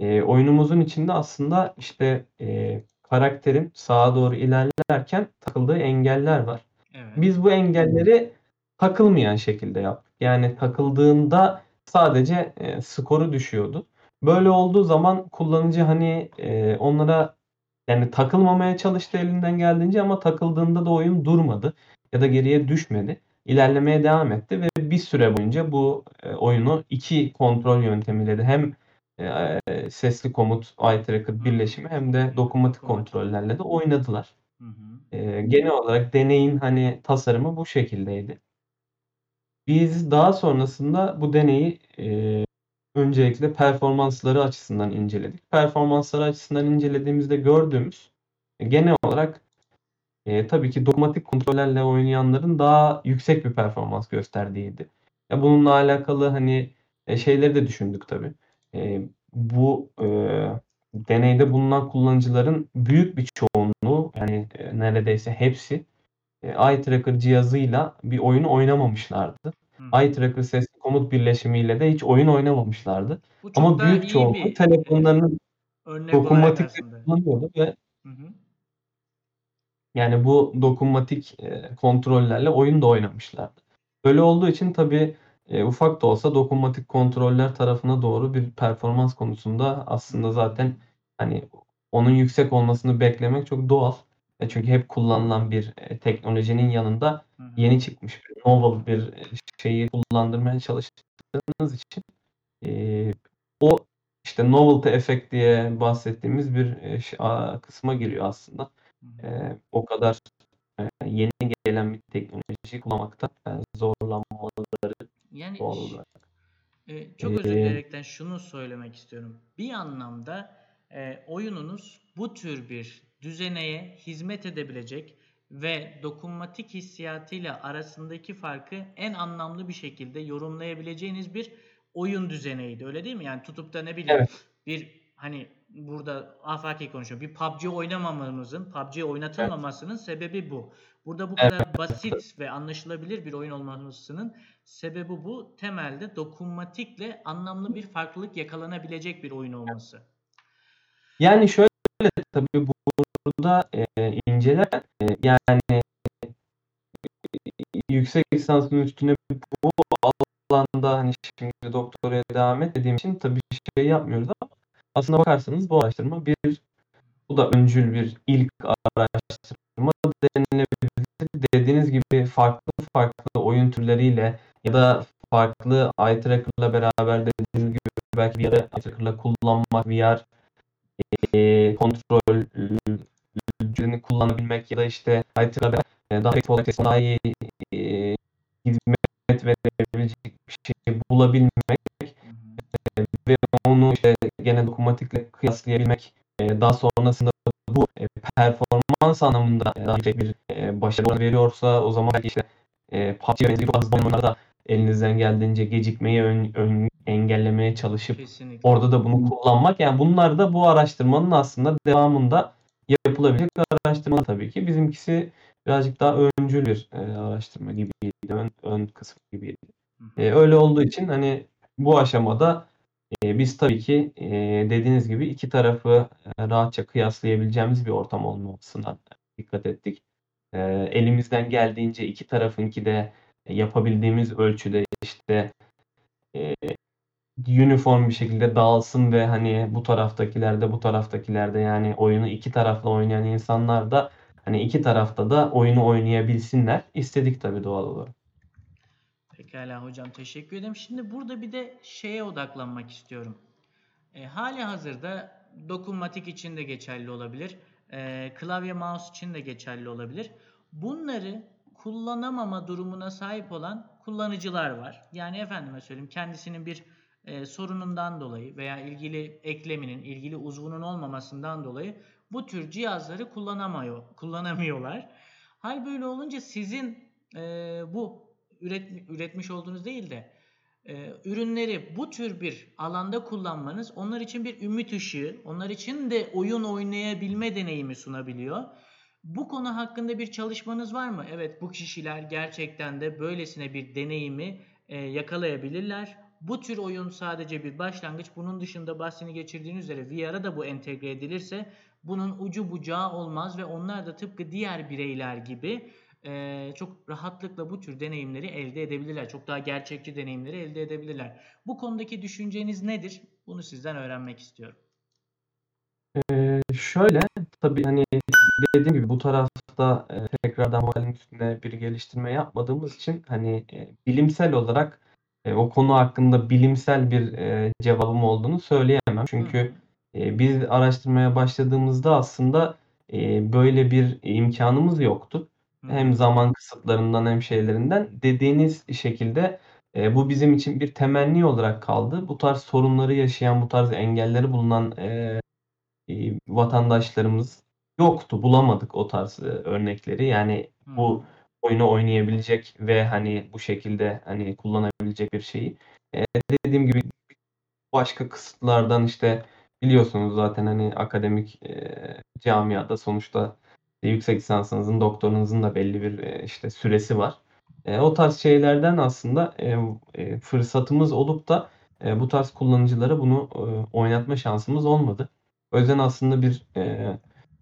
e, oyunumuzun içinde aslında işte e, karakterin sağa doğru ilerlerken takıldığı engeller var. Evet. Biz bu engelleri takılmayan şekilde yaptık. Yani takıldığında sadece e, skoru düşüyordu. Böyle olduğu zaman kullanıcı hani e, onlara yani takılmamaya çalıştı elinden geldiğince ama takıldığında da oyun durmadı ya da geriye düşmedi. İlerlemeye devam etti ve bir süre boyunca bu e, oyunu iki kontrol yöntemiyle de hem e, sesli komut eye tracker birleşimi hem de dokunmatik kontrollerle de oynadılar. Hı hı. E, genel olarak deneyin hani tasarımı bu şekildeydi. Biz daha sonrasında bu deneyi e, öncelikle performansları açısından inceledik. Performansları açısından incelediğimizde gördüğümüz e, genel olarak e, tabii ki dokunmatik kontrollerle oynayanların daha yüksek bir performans gösterdiğiydi. Ya bununla alakalı hani e, şeyleri de düşündük tabii. E, bu e, deneyde bulunan kullanıcıların büyük bir çoğunluğu yani e, neredeyse hepsi e, eye tracker cihazıyla bir oyunu oynamamışlardı. Eye tracker sesli komut birleşimiyle de hiç oyun oynamamışlardı. Bu çok Ama daha büyük iyi çoğunluğu bir telefonlarını örnek olarak dokunmatik aslında. kullanıyordu ve Hı hı. yani bu dokunmatik e, kontrollerle oyun da oynamışlardı. Böyle olduğu için tabii e, ufak da olsa dokunmatik kontroller tarafına doğru bir performans konusunda aslında zaten hani onun yüksek olmasını beklemek çok doğal. E, çünkü hep kullanılan bir e, teknolojinin yanında yeni çıkmış bir novel bir e, şeyi kullandırmaya çalıştığınız için e, o işte novelty effect diye bahsettiğimiz bir kısma giriyor aslında. E, o kadar yeni gelen bir teknolojiyi kullanmakta zorlanmaları Yani doğal olarak. e, çok özür dileyerekten şunu söylemek istiyorum. Bir anlamda e, oyununuz bu tür bir düzeneye hizmet edebilecek ve dokunmatik hissiyatıyla arasındaki farkı en anlamlı bir şekilde yorumlayabileceğiniz bir oyun düzeneydi. Öyle değil mi? Yani tutup da ne bileyim evet, bir hani burada afaki konuşuyorum. Bir PUBG oynamamamızın, PUBG evet, oynatılmamasının sebebi bu. Burada bu evet, kadar basit ve anlaşılabilir bir oyun olmasının sebebi bu. Temelde dokunmatikle anlamlı bir farklılık yakalanabilecek bir oyun olması. Yani şöyle tabii burada e, inceler e, yani yüksek lisansın üstüne bu alanda hani şimdi doktoraya devam etmediğim için tabii şey yapmıyoruz ama aslında bakarsanız bu araştırma bir bu da öncül bir ilk araştırma denilebilir. Dediğiniz gibi farklı farklı oyun türleriyle ya da farklı eye tracker'la beraber dediğiniz gibi belki bir eye tracker'la kullanmak, VR e, kontrollerini kullanabilmek ya da işte tracker'la e, daha olarak sesini daha iyi e, hizmet verebilecek bir şey bulabilmek hı. ve onu işte gene dokunmatikle kıyaslayabilmek e, daha sonrasında bu e, performans anlamında daha yüksek bir e, başarı veriyorsa o zaman belki işte e, PUBG benzeri çok oyunlarda elinizden geldiğince gecikmeyi ön, ön- engellemeye çalışıp Kesinlikle. orada da bunu kullanmak yani bunlar da bu araştırmanın aslında devamında yapılabilecek araştırma tabii ki. Bizimkisi birazcık daha öncül bir e, araştırma gibiydi. Ön, ön kısmı gibiydi. E, öyle olduğu için hani bu aşamada e, biz tabii ki e, dediğiniz gibi iki tarafı e, rahatça kıyaslayabileceğimiz bir ortam olmasına dikkat ettik. E, elimizden geldiğince iki tarafınki de yapabildiğimiz ölçüde işte e, uniform bir şekilde dağılsın ve hani bu taraftakiler de bu taraftakiler de yani oyunu iki tarafla oynayan insanlar da hani iki tarafta da oyunu oynayabilsinler. İstedik tabii doğal olarak. Pekala hocam teşekkür ederim. Şimdi burada bir de şeye odaklanmak istiyorum. E, hali hazırda dokunmatik için de geçerli olabilir. Ee, klavye mouse için de geçerli olabilir. Bunları kullanamama durumuna sahip olan kullanıcılar var. Yani efendime söyleyeyim kendisinin bir e, sorunundan dolayı veya ilgili ekleminin, ilgili uzvunun olmamasından dolayı bu tür cihazları kullanamıyor, kullanamıyorlar. Hal böyle olunca sizin e, bu üret, üretmiş olduğunuz değil de e, ürünleri bu tür bir alanda kullanmanız onlar için bir ümit ışığı, onlar için de oyun oynayabilme deneyimi sunabiliyor. Bu konu hakkında bir çalışmanız var mı? Evet bu kişiler gerçekten de böylesine bir deneyimi e, yakalayabilirler. Bu tür oyun sadece bir başlangıç. Bunun dışında bahsini geçirdiğiniz üzere VR'a da bu entegre edilirse bunun ucu bucağı olmaz ve onlar da tıpkı diğer bireyler gibi e, çok rahatlıkla bu tür deneyimleri elde edebilirler. Çok daha gerçekçi deneyimleri elde edebilirler. Bu konudaki düşünceniz nedir? Bunu sizden öğrenmek istiyorum. Ee, şöyle tabii hani dediğim gibi bu tarafta e, tekrardan modelin üstüne bir geliştirme yapmadığımız için hani e, bilimsel olarak e, o konu hakkında bilimsel bir e, cevabım olduğunu söyleyemem. Çünkü e, biz araştırmaya başladığımızda aslında e, böyle bir imkanımız yoktu. Hem zaman kısıtlarından hem şeylerinden. Dediğiniz şekilde e, bu bizim için bir temenni olarak kaldı. Bu tarz sorunları yaşayan, bu tarz engelleri bulunan e, e, vatandaşlarımız yoktu. Bulamadık o tarz e, örnekleri. Yani bu oyunu oynayabilecek ve hani bu şekilde hani kullanabilecek bir şeyi. E, dediğim gibi başka kısıtlardan işte biliyorsunuz zaten hani akademik e, camiada sonuçta yüksek lisansınızın, doktorunuzun da belli bir e, işte süresi var. E, o tarz şeylerden aslında e, e, fırsatımız olup da e, bu tarz kullanıcılara bunu e, oynatma şansımız olmadı. O yüzden aslında bir e,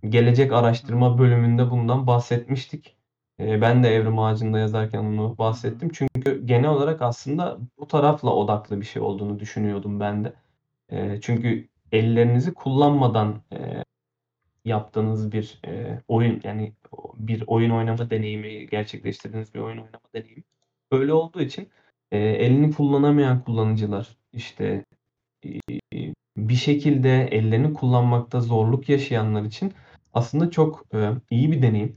gelecek araştırma bölümünde bundan bahsetmiştik. E, ben de Evrim Ağacı'nda yazarken onu bahsettim. Çünkü genel olarak aslında bu tarafla odaklı bir şey olduğunu düşünüyordum ben de. E, çünkü ellerinizi kullanmadan e, yaptığınız bir e, oyun yani bir oyun oynama deneyimi gerçekleştirdiğiniz bir oyun oynama deneyimi. Öyle olduğu için e, elini kullanamayan kullanıcılar işte bir şekilde ellerini kullanmakta zorluk yaşayanlar için aslında çok iyi bir deneyim.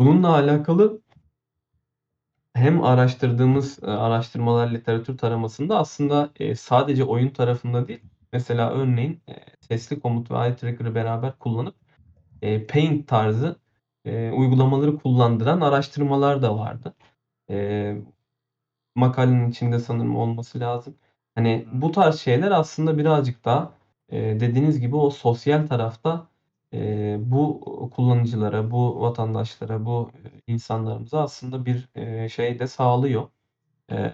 Bununla alakalı hem araştırdığımız e, araştırmalar literatür taramasında aslında e, sadece oyun tarafında değil mesela örneğin e, sesli komut ve eye tracker'ı beraber kullanıp Paint tarzı uygulamaları kullandıran araştırmalar da vardı. Makalenin içinde sanırım olması lazım. Hani bu tarz şeyler aslında birazcık daha dediğiniz gibi o sosyal tarafta e, bu kullanıcılara, bu vatandaşlara, bu insanlarımıza aslında bir e, şey de sağlıyor. E,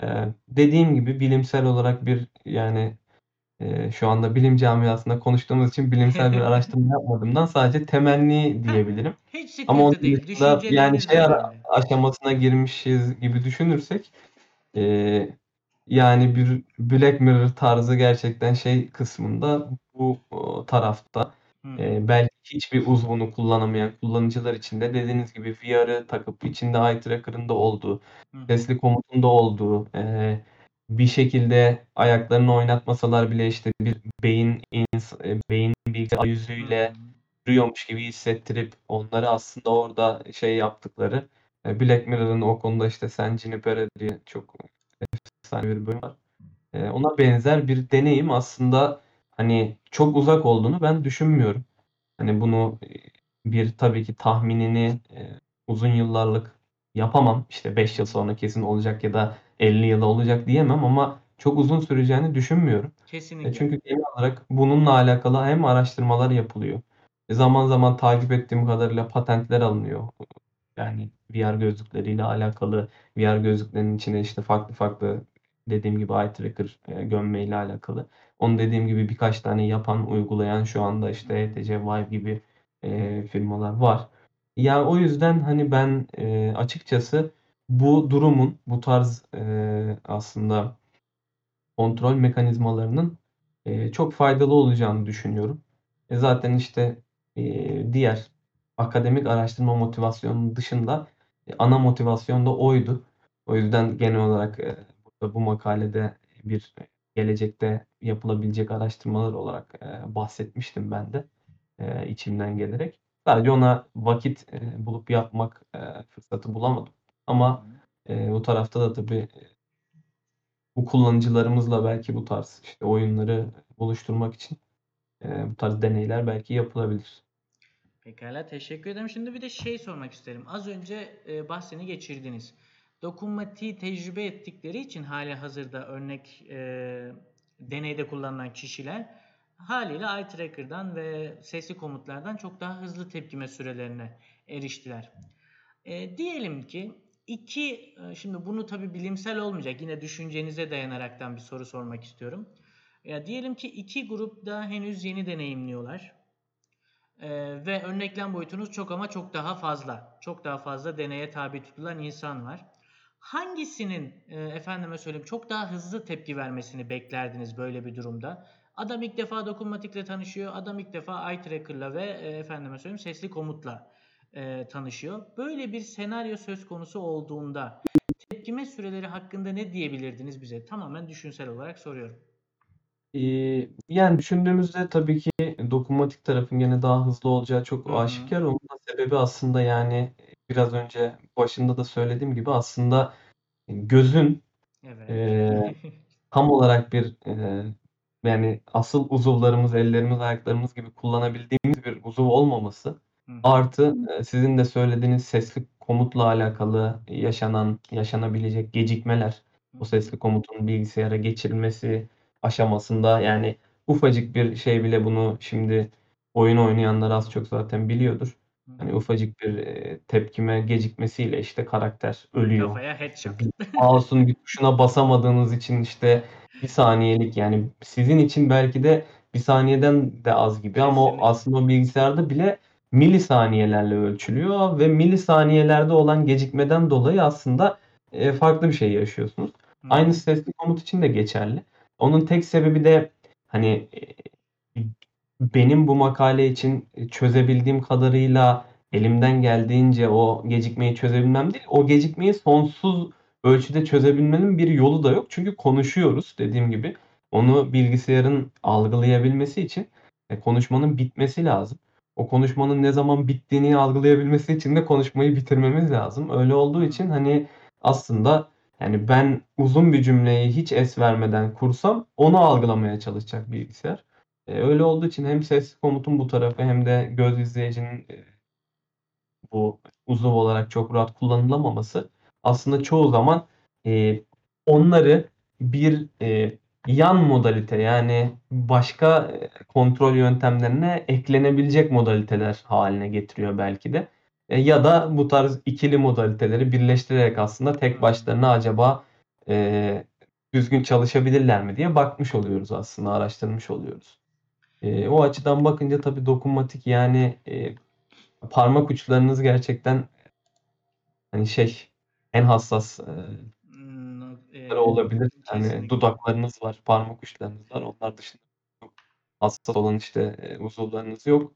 dediğim gibi bilimsel olarak bir yani e, şu anda bilim camiasında konuştuğumuz için bilimsel bir araştırma yapmadığımdan sadece temenni diyebilirim. Hiç sıkıntı Ama onun değil. dışında yani şey ara- önemli. aşamasına girmişiz gibi düşünürsek e, yani bir Black Mirror tarzı gerçekten şey kısmında bu o, tarafta Hı. e, belki hiçbir uzvunu kullanamayan kullanıcılar için de dediğiniz gibi VR'ı takıp içinde eye tracker'ın da olduğu, Hı hı. sesli komutun da olduğu, e, bir şekilde ayaklarını oynatmasalar bile işte bir beyin ins- e, beyin bilgisayar yüzüyle Hı duruyormuş gibi hissettirip onları aslında orada şey yaptıkları e, Black Mirror'ın o konuda işte San Junipero diye çok efsane bir bölüm var. E, ona benzer bir deneyim aslında hani çok uzak olduğunu ben düşünmüyorum. Hani bunu e, bir tabii ki tahminini e, uzun yıllarlık yapamam. İşte 5 yıl sonra kesin olacak ya da 50 yıl olacak diyemem ama çok uzun süreceğini düşünmüyorum. E, Kesinlikle. çünkü genel olarak bununla alakalı hem araştırmalar yapılıyor. E, zaman zaman takip ettiğim kadarıyla patentler alınıyor. Yani VR gözlükleriyle alakalı, VR gözlüklerinin içine işte farklı farklı dediğim gibi eye tracker e, gömmeyle alakalı. Onu dediğim gibi birkaç tane yapan, uygulayan şu anda işte HTC Vive gibi e, firmalar var. Yani o yüzden hani ben e, açıkçası bu durumun, bu tarz e, aslında kontrol mekanizmalarının e, çok faydalı olacağını düşünüyorum. E, zaten işte e, diğer akademik araştırma motivasyonunun dışında e, ana motivasyon da oydu. O yüzden genel olarak e, bu makalede bir gelecekte yapılabilecek araştırmalar olarak, eee, bahsetmiştim ben de, eee, içimden gelerek. Sadece ona vakit, bulup yapmak, fırsatı bulamadım. Ama, bu tarafta da tabii, bu kullanıcılarımızla belki bu tarz, işte, oyunları buluşturmak için, bu tarz deneyler belki yapılabilir. Pekâlâ, teşekkür ederim. Şimdi bir de şey sormak isterim. Az önce, eee, bahsini geçirdiniz. Dokunmatiği tecrübe ettikleri için hâlihazırda örnek, eee, deneyde kullanılan kişiler hâliyle eye tracker'dan ve sesli komutlardan çok daha hızlı tepkime sürelerine eriştiler. Eee, diyelim ki 2, eee, şimdi bunu tabii bilimsel olmayacak, yine düşüncenize dayanaraktan bir soru sormak istiyorum. Ya, diyelim ki 2 grup da henüz yeni deneyimliyorlar. Eee, ve örneklem boyutunuz çok ama çok daha fazla. Çok daha fazla deneye tabi tutulan insan var. Hangisinin, eee, efendime söyleyeyim, çok daha hızlı tepki vermesini beklerdiniz böyle bir durumda? Adam ilk defa dokunmatikle tanışıyor. Adam ilk defa eye tracker'la ve, eee, efendime söyleyeyim, sesli komutla, eee, tanışıyor. Böyle bir senaryo söz konusu olduğunda tepkime süreleri hakkında ne diyebilirdiniz bize? Tamamen düşünsel olarak soruyorum. İii, yani, düşündüğümüzde tabii ki dokunmatik tarafın gene daha hızlı olacağı çok hı. aşikâr. Onun da sebebi aslında, yani, biraz önce başında da söylediğim gibi aslında gözün, Evet. eee, tam olarak bir, eee, yani, asıl uzuvlarımız, ellerimiz, ayaklarımız gibi kullanabildiğimiz bir uzuv olmaması Hı artı, eee, sizin de söylediğiniz sesli komutla alakalı yaşanan, yaşanabilecek gecikmeler, o sesli komutun bilgisayara geçirilmesi aşamasında, yani, ufacık bir şey bile bunu şimdi oyun oynayanlar az çok zaten biliyordur. Hani, ufacık bir, tepkime gecikmesiyle, işte, karakter ölüyor. Kafaya headshot. Bir mouse'un bir tuşuna basamadığınız için, işte, 1 saniyelik, yani, sizin için belki de 1 saniyeden de az gibi ama o Kesinlikle. aslında bilgisayarda bile milisaniyelerle ölçülüyor ve milisaniyelerde olan gecikmeden dolayı aslında, farklı bir şey yaşıyorsunuz. Hı. Aynısı sesli komut için de geçerli. Onun tek sebebi de, hani, benim bu makale için, eee, çözebildiğim kadarıyla elimden geldiğince o gecikmeyi çözebilmem değil, o gecikmeyi sonsuz ölçüde çözebilmenin bir yolu da yok. Çünkü konuşuyoruz dediğim gibi. Onu bilgisayarın algılayabilmesi için, eee, konuşmanın bitmesi lazım. O konuşmanın ne zaman bittiğini algılayabilmesi için de konuşmayı bitirmemiz lazım. Öyle olduğu için, hani, aslında, yani, ben uzun bir cümleyi hiç es vermeden kursam onu algılamaya çalışacak bilgisayar. Eee, öyle olduğu için hem sesli komutun bu tarafı hem de göz izleyicinin, eee bu uzuv olarak çok rahat kullanılamaması aslında çoğu zaman, eee, onları bir, yan modalite, yani, başka, kontrol yöntemlerine eklenebilecek modaliteler hâline getiriyor belki de. Ya da bu tarz ikili modaliteleri birleştirerek aslında tek başlarına acaba, düzgün çalışabilirler mi diye bakmış oluyoruz aslında, araştırmış oluyoruz. Eee, o açıdan bakınca tabii dokunmatik, yani, eee, parmak uçlarınız gerçekten, hani, şey, en hassas, no ları eee, olabilir. Kesinlikle. dudaklarınız var, parmak uçlarınız var. Onlar dışında çok hassas olan, işte, eee, uzuvlarınız yok.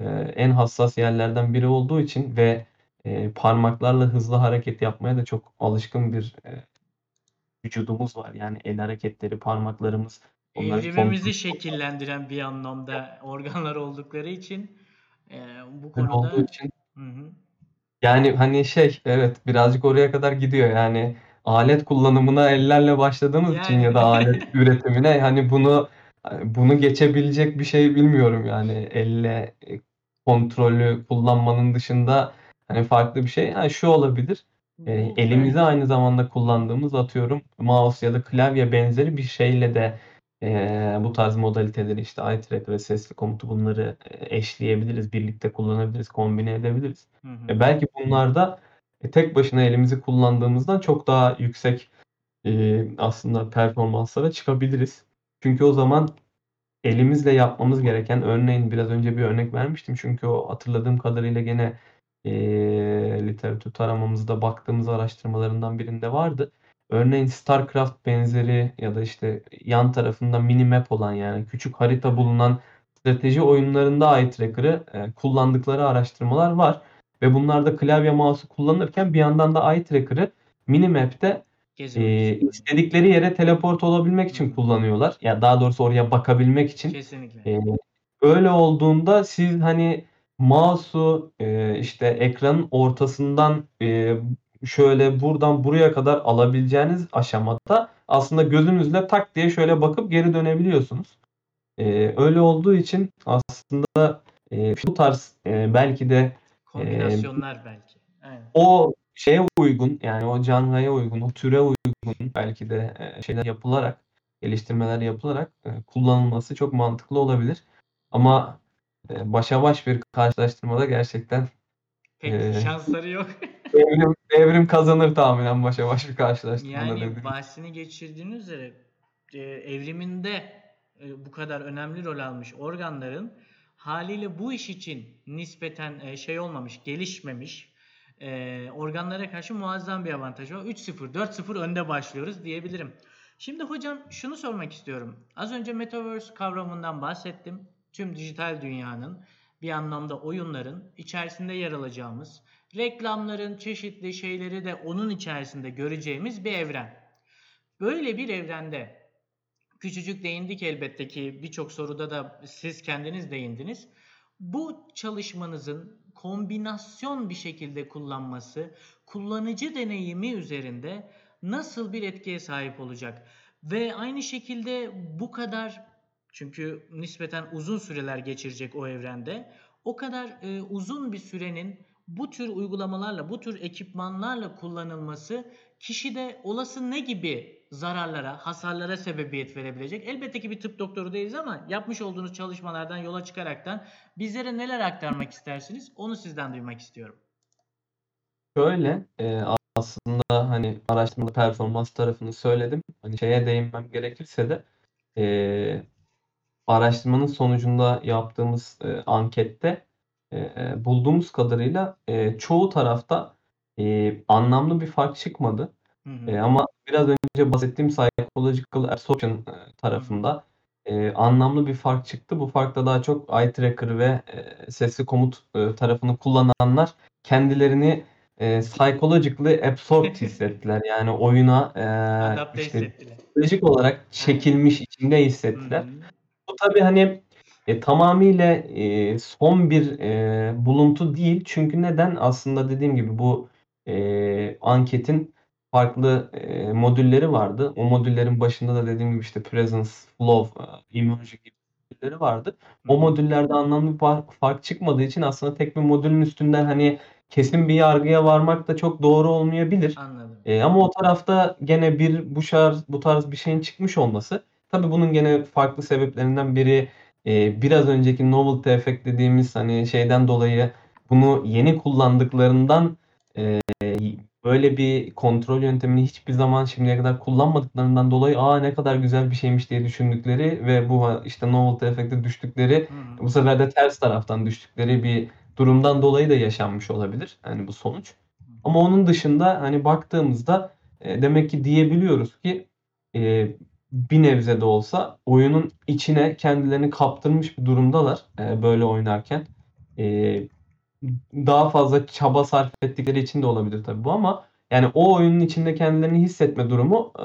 Eee, en hassas yerlerden biri olduğu için ve, eee, parmaklarla hızlı hareket yapmaya da çok alışkın bir, eee, vücudumuz var. Yani, el hareketleri, parmaklarımız Evrimimizi şekillendiren bir anlamda organlar oldukları için, eee, bu olduğu konuda için Hı hı. Yani, hani, şey, evet, birazcık oraya kadar gidiyor. Yani, alet kullanımına ellerle başladığımız için Yani. ya da alet üretimine, hani, bunu, bunu geçebilecek bir şey bilmiyorum, yani, elle, eee, kontrolü kullanmanın dışında, hani, farklı bir şey. Ha, şu olabilir, Bu elimizi aynı zamanda kullandığımız, atıyorum, mouse ya da klavye benzeri bir şeyle de, eee, bu tarz modaliteleri, işte, eye tracker ve sesli komutu bunları, eşleyebiliriz, birlikte kullanabiliriz, kombine edebiliriz. Hı E, hı. belki bunlarda, e, tek başına elimizi kullandığımızdan çok daha yüksek, eee, aslında performanslara çıkabiliriz. Çünkü o zaman elimizle yapmamız gereken, örneğin biraz önce bir örnek vermiştim çünkü o hatırladığım kadarıyla gene, eee, literatür taramamızda baktığımız araştırmalarından birinde vardı. Örneğin StarCraft benzeri ya da, işte, yan tarafında minimap olan, yani, küçük harita bulunan strateji oyunlarında eye tracker'ı, eee, kullandıkları araştırmalar var ve bunlar da klavye mouse'u kullanırken bir yandan da eye tracker'ı Gezmek Eee, için. istedikleri yere teleport olabilmek için kullanıyorlar. Ya daha doğrusu oraya bakabilmek için. Kesinlikle. Eee, öyle olduğunda siz hani mouse'u eee, işte ekranın ortasından eee, şöyle buradan buraya kadar alabileceğiniz aşamada aslında gözünüzle tak diye şöyle bakıp geri dönebiliyorsunuz. Eee, öyle olduğu için aslında eee, bu tarz eee, belki de eee, Kombinasyonlar belki. Aynen. o şeye uygun yani o janraya uygun, o türe uygun belki de eee, şeyler yapılarak, geliştirmeler yapılarak eee, kullanılması çok mantıklı olabilir. Ama eee, başa baş bir karşılaştırmada gerçekten Pek eee, şansları yok. Evrim, Evrim kazanır tahminen başa baş bir karşılaştırmada Yani dedim. bahsini geçirdiğiniz üzere e, evriminde e, bu kadar önemli rol almış organların haliyle bu iş için nispeten e, şey olmamış, gelişmemiş e, organlara karşı muazzam bir avantajı var. 3-0, 4-0 önde başlıyoruz diyebilirim. Şimdi hocam şunu sormak istiyorum. Az önce Metaverse kavramından bahsettim. Tüm dijital dünyanın bir anlamda oyunların içerisinde yer alacağımız, reklamların çeşitli şeyleri de onun içerisinde göreceğimiz bir evren. Böyle bir evrende küçücük değindik elbette ki birçok soruda da siz kendiniz değindiniz. Bu çalışmanızın kombinasyon bir şekilde kullanması kullanıcı deneyimi üzerinde nasıl bir etkiye sahip olacak? Ve aynı şekilde bu kadar çünkü nispeten uzun süreler geçirecek o evrende. O kadar e, uzun bir sürenin bu tür uygulamalarla, bu tür ekipmanlarla kullanılması kişide olası ne gibi zararlara, hasarlara sebebiyet verebilecek? Elbette ki bir tıp doktoru değiliz ama yapmış olduğunuz çalışmalardan yola çıkaraktan bizlere neler aktarmak istersiniz? Onu sizden duymak istiyorum. Şöyle eee, aslında hani araştırmada performans tarafını söyledim. Hani şeye değinmem gerekirse de eee, araştırmanın sonucunda yaptığımız eee, ankette eee, bulduğumuz kadarıyla eee, çoğu tarafta eee, anlamlı bir fark çıkmadı. Hı hı. ama biraz önce bahsettiğim psychological absorption Hı hı. tarafında eee, anlamlı bir fark çıktı. Bu fark da daha çok eye tracker ve eee, sesli komut eee, tarafını kullananlar kendilerini eee, psychologically absorbed hissettiler. Yani oyuna Adapte işte psikolojik olarak çekilmiş, içinde Hı hissettiler. hı. Bu tabii hani e, tamamıyla e, son bir e, buluntu değil. Çünkü neden? Aslında dediğim gibi bu e, anketin farklı e, modülleri vardı. O modüllerin başında da dediğim gibi işte presence, flow, e, immersion gibi modülleri vardı. O modüllerde anlamlı bir fark, çıkmadığı için aslında tek bir modülün üstünden hani kesin bir yargıya varmak da çok doğru olmayabilir. Anladım. E, ama o tarafta gene bir bu şarj, bu tarz bir şeyin çıkmış olması tabii bunun gene farklı sebeplerinden biri e, biraz önceki novelty effect dediğimiz hani şeyden dolayı bunu yeni kullandıklarından e, böyle bir kontrol yöntemini hiçbir zaman şimdiye kadar kullanmadıklarından dolayı aa ne kadar güzel bir şeymiş diye düşündükleri ve bu işte novelty effect'e düştükleri hı. bu sefer de ters taraftan düştükleri bir durumdan dolayı da yaşanmış olabilir. hani bu sonuç. Ama onun dışında hani baktığımızda e, demek ki diyebiliyoruz ki e, bir nebze de olsa oyunun içine kendilerini kaptırmış bir durumdalar e, böyle oynarken. E, daha fazla çaba sarf ettikleri için de olabilir tabii bu ama yani o oyunun içinde kendilerini hissetme durumu e,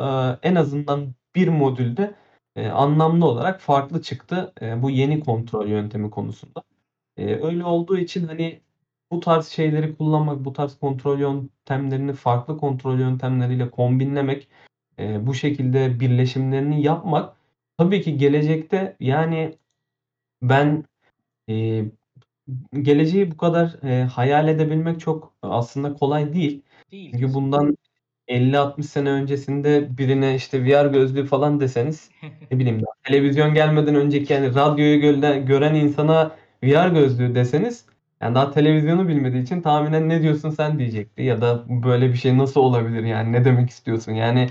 en azından bir modülde e, anlamlı olarak farklı çıktı e, bu yeni kontrol yöntemi konusunda. E, öyle olduğu için hani bu tarz şeyleri kullanmak, bu tarz kontrol yöntemlerini farklı kontrol yöntemleriyle kombinlemek, e, bu şekilde birleşimlerini yapmak tabii ki gelecekte yani ben e, geleceği bu kadar e, hayal edebilmek çok aslında kolay değil. Değil Çünkü bundan 50-60 sene öncesinde birine işte VR gözlüğü falan deseniz ne bileyim daha televizyon gelmeden önceki yani radyoyu gören, gören insana VR gözlüğü deseniz yani daha televizyonu bilmediği için tahminen ne diyorsun sen diyecekti ya da böyle bir şey nasıl olabilir yani ne demek istiyorsun yani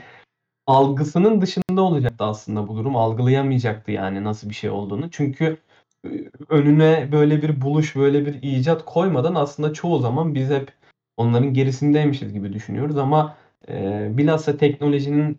algısının dışında olacaktı aslında bu durum algılayamayacaktı yani nasıl bir şey olduğunu çünkü e, önüne böyle bir buluş böyle bir icat koymadan aslında çoğu zaman biz hep onların gerisindeymişiz gibi düşünüyoruz ama e, bilhassa teknolojinin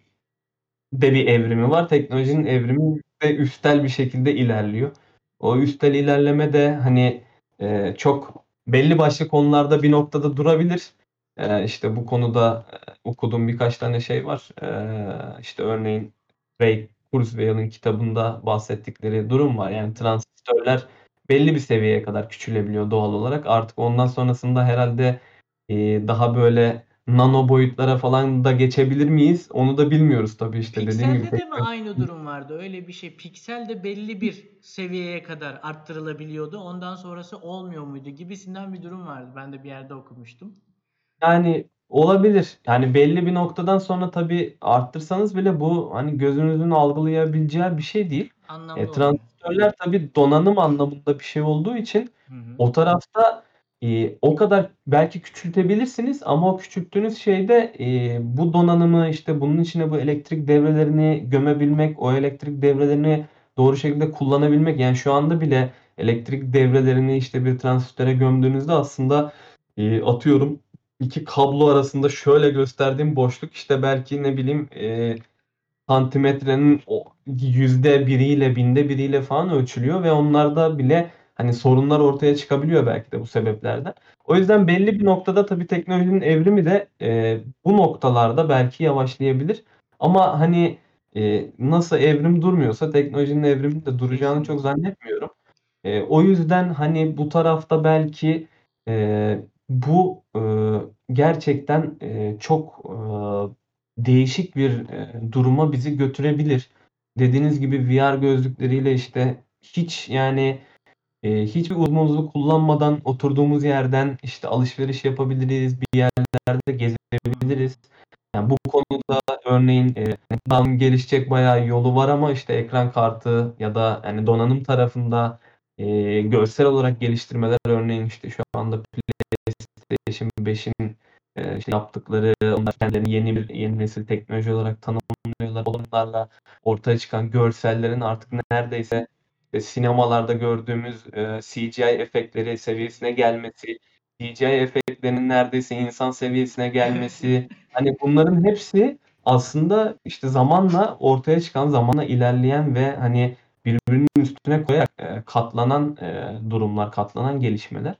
de bir evrimi var. Teknolojinin evrimi de üstel bir şekilde ilerliyor. O üstel ilerleme de hani e, çok belli başlı konularda bir noktada durabilir. Eee, işte bu konuda eee, okuduğum birkaç tane şey var. Eee, işte örneğin Ray Kurzweil'in kitabında bahsettikleri durum var. Yani transistörler belli bir seviyeye kadar küçülebiliyor doğal olarak. Artık ondan sonrasında herhalde eee, daha böyle nano boyutlara falan da geçebilir miyiz? Onu da bilmiyoruz tabii işte dediğim gibi. Pikselde de mi aynı durum vardı? Öyle bir şey. Piksel de belli bir seviyeye kadar arttırılabiliyordu. Ondan sonrası olmuyor muydu? Gibisinden bir durum vardı. Ben de bir yerde okumuştum. Yani olabilir. Yani belli bir noktadan sonra tabii arttırsanız bile bu hani gözünüzün algılayabileceği bir şey değil. Anlamlı E, oluyor. transistörler tabii donanım anlamında bir şey olduğu için Hı hı. o tarafta e, o kadar belki küçültebilirsiniz ama o küçülttüğünüz şeyde e, bu donanımı işte bunun içine bu elektrik devrelerini gömebilmek, o elektrik devrelerini doğru şekilde kullanabilmek yani şu anda bile elektrik devrelerini işte bir transistöre gömdüğünüzde aslında e, atıyorum iki kablo arasında şöyle gösterdiğim boşluk işte belki ne bileyim e, santimetrenin o yüzde biriyle binde biriyle falan ölçülüyor ve onlarda bile hani sorunlar ortaya çıkabiliyor belki de bu sebeplerden. O yüzden belli bir noktada tabii teknolojinin evrimi de e, bu noktalarda belki yavaşlayabilir. Ama hani e, nasıl evrim durmuyorsa teknolojinin evrimi de duracağını çok zannetmiyorum. E, o yüzden hani bu tarafta belki e, bu e, gerçekten e, çok e, değişik bir e, duruma bizi götürebilir. Dediğiniz gibi VR gözlükleriyle işte hiç yani e, hiçbir uzmanlığı kullanmadan oturduğumuz yerden işte alışveriş yapabiliriz, bir yerlerde gezebiliriz. Yani bu konuda örneğin e, daha gelişecek bayağı yolu var ama işte ekran kartı ya da yani donanım tarafında e, görsel olarak geliştirmeler örneğin işte şu anda PlayStation 5'in e, işte yaptıkları onlar kendilerini yeni bir yeni nesil teknoloji olarak tanımlıyorlar. Onlarla ortaya çıkan görsellerin artık neredeyse sinemalarda gördüğümüz e, CGI efektleri seviyesine gelmesi, CGI efektlerinin neredeyse insan seviyesine gelmesi hani bunların hepsi aslında işte zamanla ortaya çıkan, zamanla ilerleyen ve hani birbirinin üstüne koyarak e, katlanan e, durumlar, katlanan gelişmeler.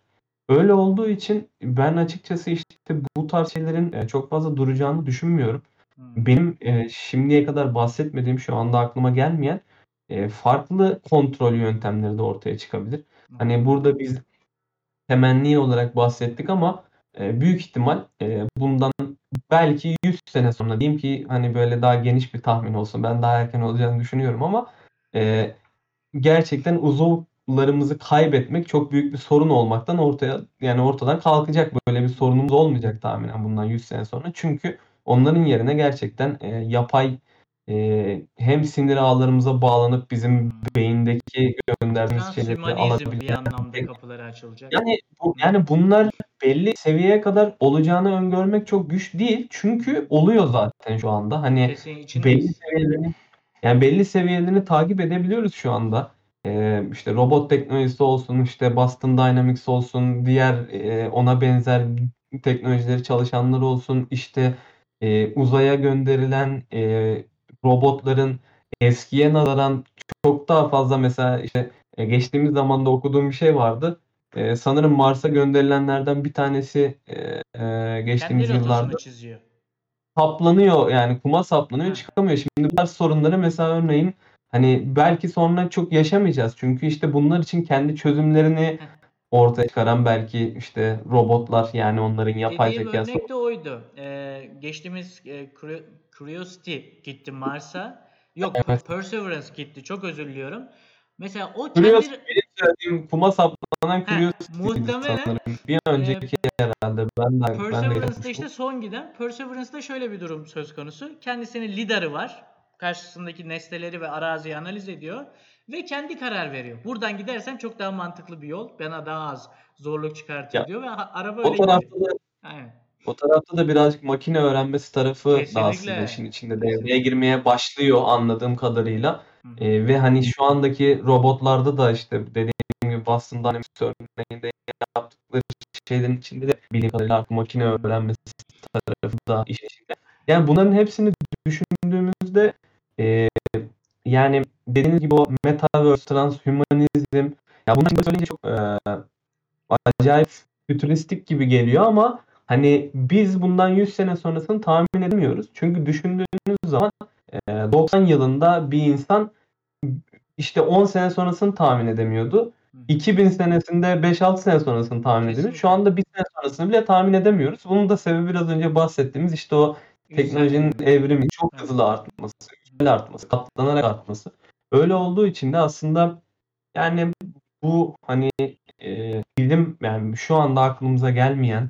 Öyle olduğu için ben açıkçası işte bu tarz şeylerin e, çok fazla duracağını düşünmüyorum. Hmm. Benim e, şimdiye kadar bahsetmediğim, şu anda aklıma gelmeyen e, farklı kontrol yöntemleri de ortaya çıkabilir. Hani burada biz temenni olarak bahsettik ama e, büyük ihtimal e, bundan belki 100 sene sonra diyeyim ki hani böyle daha geniş bir tahmin olsun. Ben daha erken olacağını düşünüyorum ama e, gerçekten uzuvlarımızı kaybetmek çok büyük bir sorun olmaktan ortaya yani ortadan kalkacak böyle bir sorunumuz olmayacak tahminen bundan 100 sene sonra. Çünkü onların yerine gerçekten e, yapay e, hem sinir ağlarımıza bağlanıp bizim beyindeki gönderdiğimiz şeyleri Transhümanizm bir alabilen anlamda kapıları açılacak. yani bu, yani bunlar belli seviyeye kadar olacağını öngörmek çok güç değil. Çünkü oluyor zaten şu anda. Hani belli seviyelerini yani belli seviyelerini takip edebiliyoruz şu anda. Ee, işte robot teknolojisi olsun, işte Boston Dynamics olsun, diğer e, ona benzer teknolojileri çalışanlar olsun, işte e, uzaya gönderilen e, robotların eskiye nazaran çok daha fazla mesela işte e, geçtiğimiz zamanda okuduğum bir şey vardı. E, sanırım Mars'a gönderilenlerden bir tanesi e, e, geçtiğimiz Kendi yıllarda çiziyor. saplanıyor yani kuma saplanıyor çıkamıyor. Şimdi bu tarz sorunları mesela örneğin hani belki sonra çok yaşamayacağız. Çünkü işte bunlar için kendi çözümlerini ortaya çıkaran belki işte robotlar yani onların yapay Dediğim zekası örnek de oydu. Ee, geçtiğimiz e, Curi- Curiosity gitti Mars'a. Yok Evet. Perseverance gitti. Çok özür diliyorum. Mesela o Curiosity kendi kuma saplanan Heh, Curiosity'ydi muhtemelen, sanırım. Bir önceki herhalde ben de ben de Perseverance'da işte son giden. Perseverance'da şöyle bir durum söz konusu. Kendisinin lidarı var. Karşısındaki nesneleri ve araziyi analiz ediyor. Ve kendi karar veriyor. Buradan gidersen çok daha mantıklı bir yol. Bana daha az zorluk çıkartıyor Ya, diyor. Ve araba O öyle tarafta da Aynen. o tarafta da birazcık makine öğrenmesi tarafı da Kesinlikle. aslında işin içinde devreye girmeye başlıyor anladığım kadarıyla. Hı. Ee, ve hani şu andaki robotlarda da işte dediğim gibi Boston Dynamics örneğinde yaptıkları şeylerin içinde de bildiğim kadarıyla artık makine öğrenmesi tarafı da işin içinde. Yani bunların hepsini düşündüğümüzde e, yani dediğiniz gibi o metaverse, transhumanizm ya bunları söyleyince çok e, acayip fütüristik gibi geliyor ama hani biz bundan 100 sene sonrasını tahmin edemiyoruz. Çünkü düşündüğünüz zaman e, 90 yılında bir insan işte 10 sene sonrasını tahmin edemiyordu. Hı. 2000 senesinde 5-6 sene sonrasını tahmin edemiyoruz. Şu anda bir sene sonrasını bile tahmin edemiyoruz. Bunun da sebebi biraz önce bahsettiğimiz işte o teknolojinin evrimi çok hızlı artması, artması, katlanarak artması. Öyle olduğu için de aslında yani bu hani e, bilim yani şu anda aklımıza gelmeyen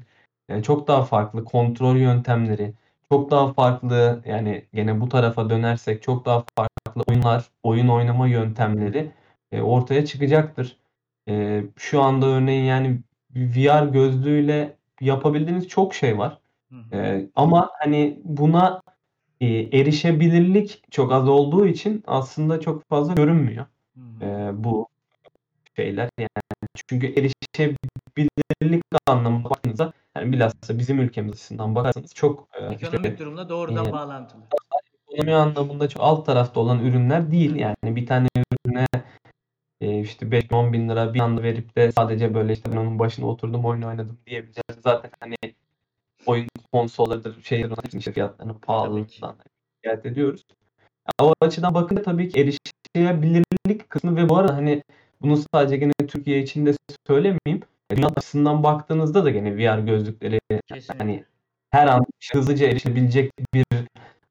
yani çok daha farklı kontrol yöntemleri, çok daha farklı yani gene bu tarafa dönersek çok daha farklı oyunlar, oyun oynama yöntemleri e, ortaya çıkacaktır. E, şu anda örneğin yani VR gözlüğüyle yapabildiğiniz çok şey var. Hı hı. Ee, ama hani buna e, erişebilirlik çok az olduğu için aslında çok fazla görünmüyor ee, bu şeyler yani çünkü erişebilirlik anlamında baktığınızda yani bilhassa bizim ülkemiz açısından bakarsanız çok e, Ekonomik işte, durumla doğrudan e, bağlantılı. ekonomi anlamında çok alt tarafta olan ürünler değil yani bir tane ürüne e, işte 5 10 bin lira bir anda verip de sadece böyle işte ben onun başına oturdum oyun oynadım diyebileceğiz. Zaten hani oyun konsollarıdır şeyler onun için işte fiyatlarının pahalılığından şikayet ediyoruz. O açıdan bakınca tabii ki erişebilirlik kısmı ve bu arada hani bunu sadece gene Türkiye için de söylemeyeyim. Dünya açısından baktığınızda da gene VR gözlükleri Kesinlikle. hani her an hızlıca erişebilecek bir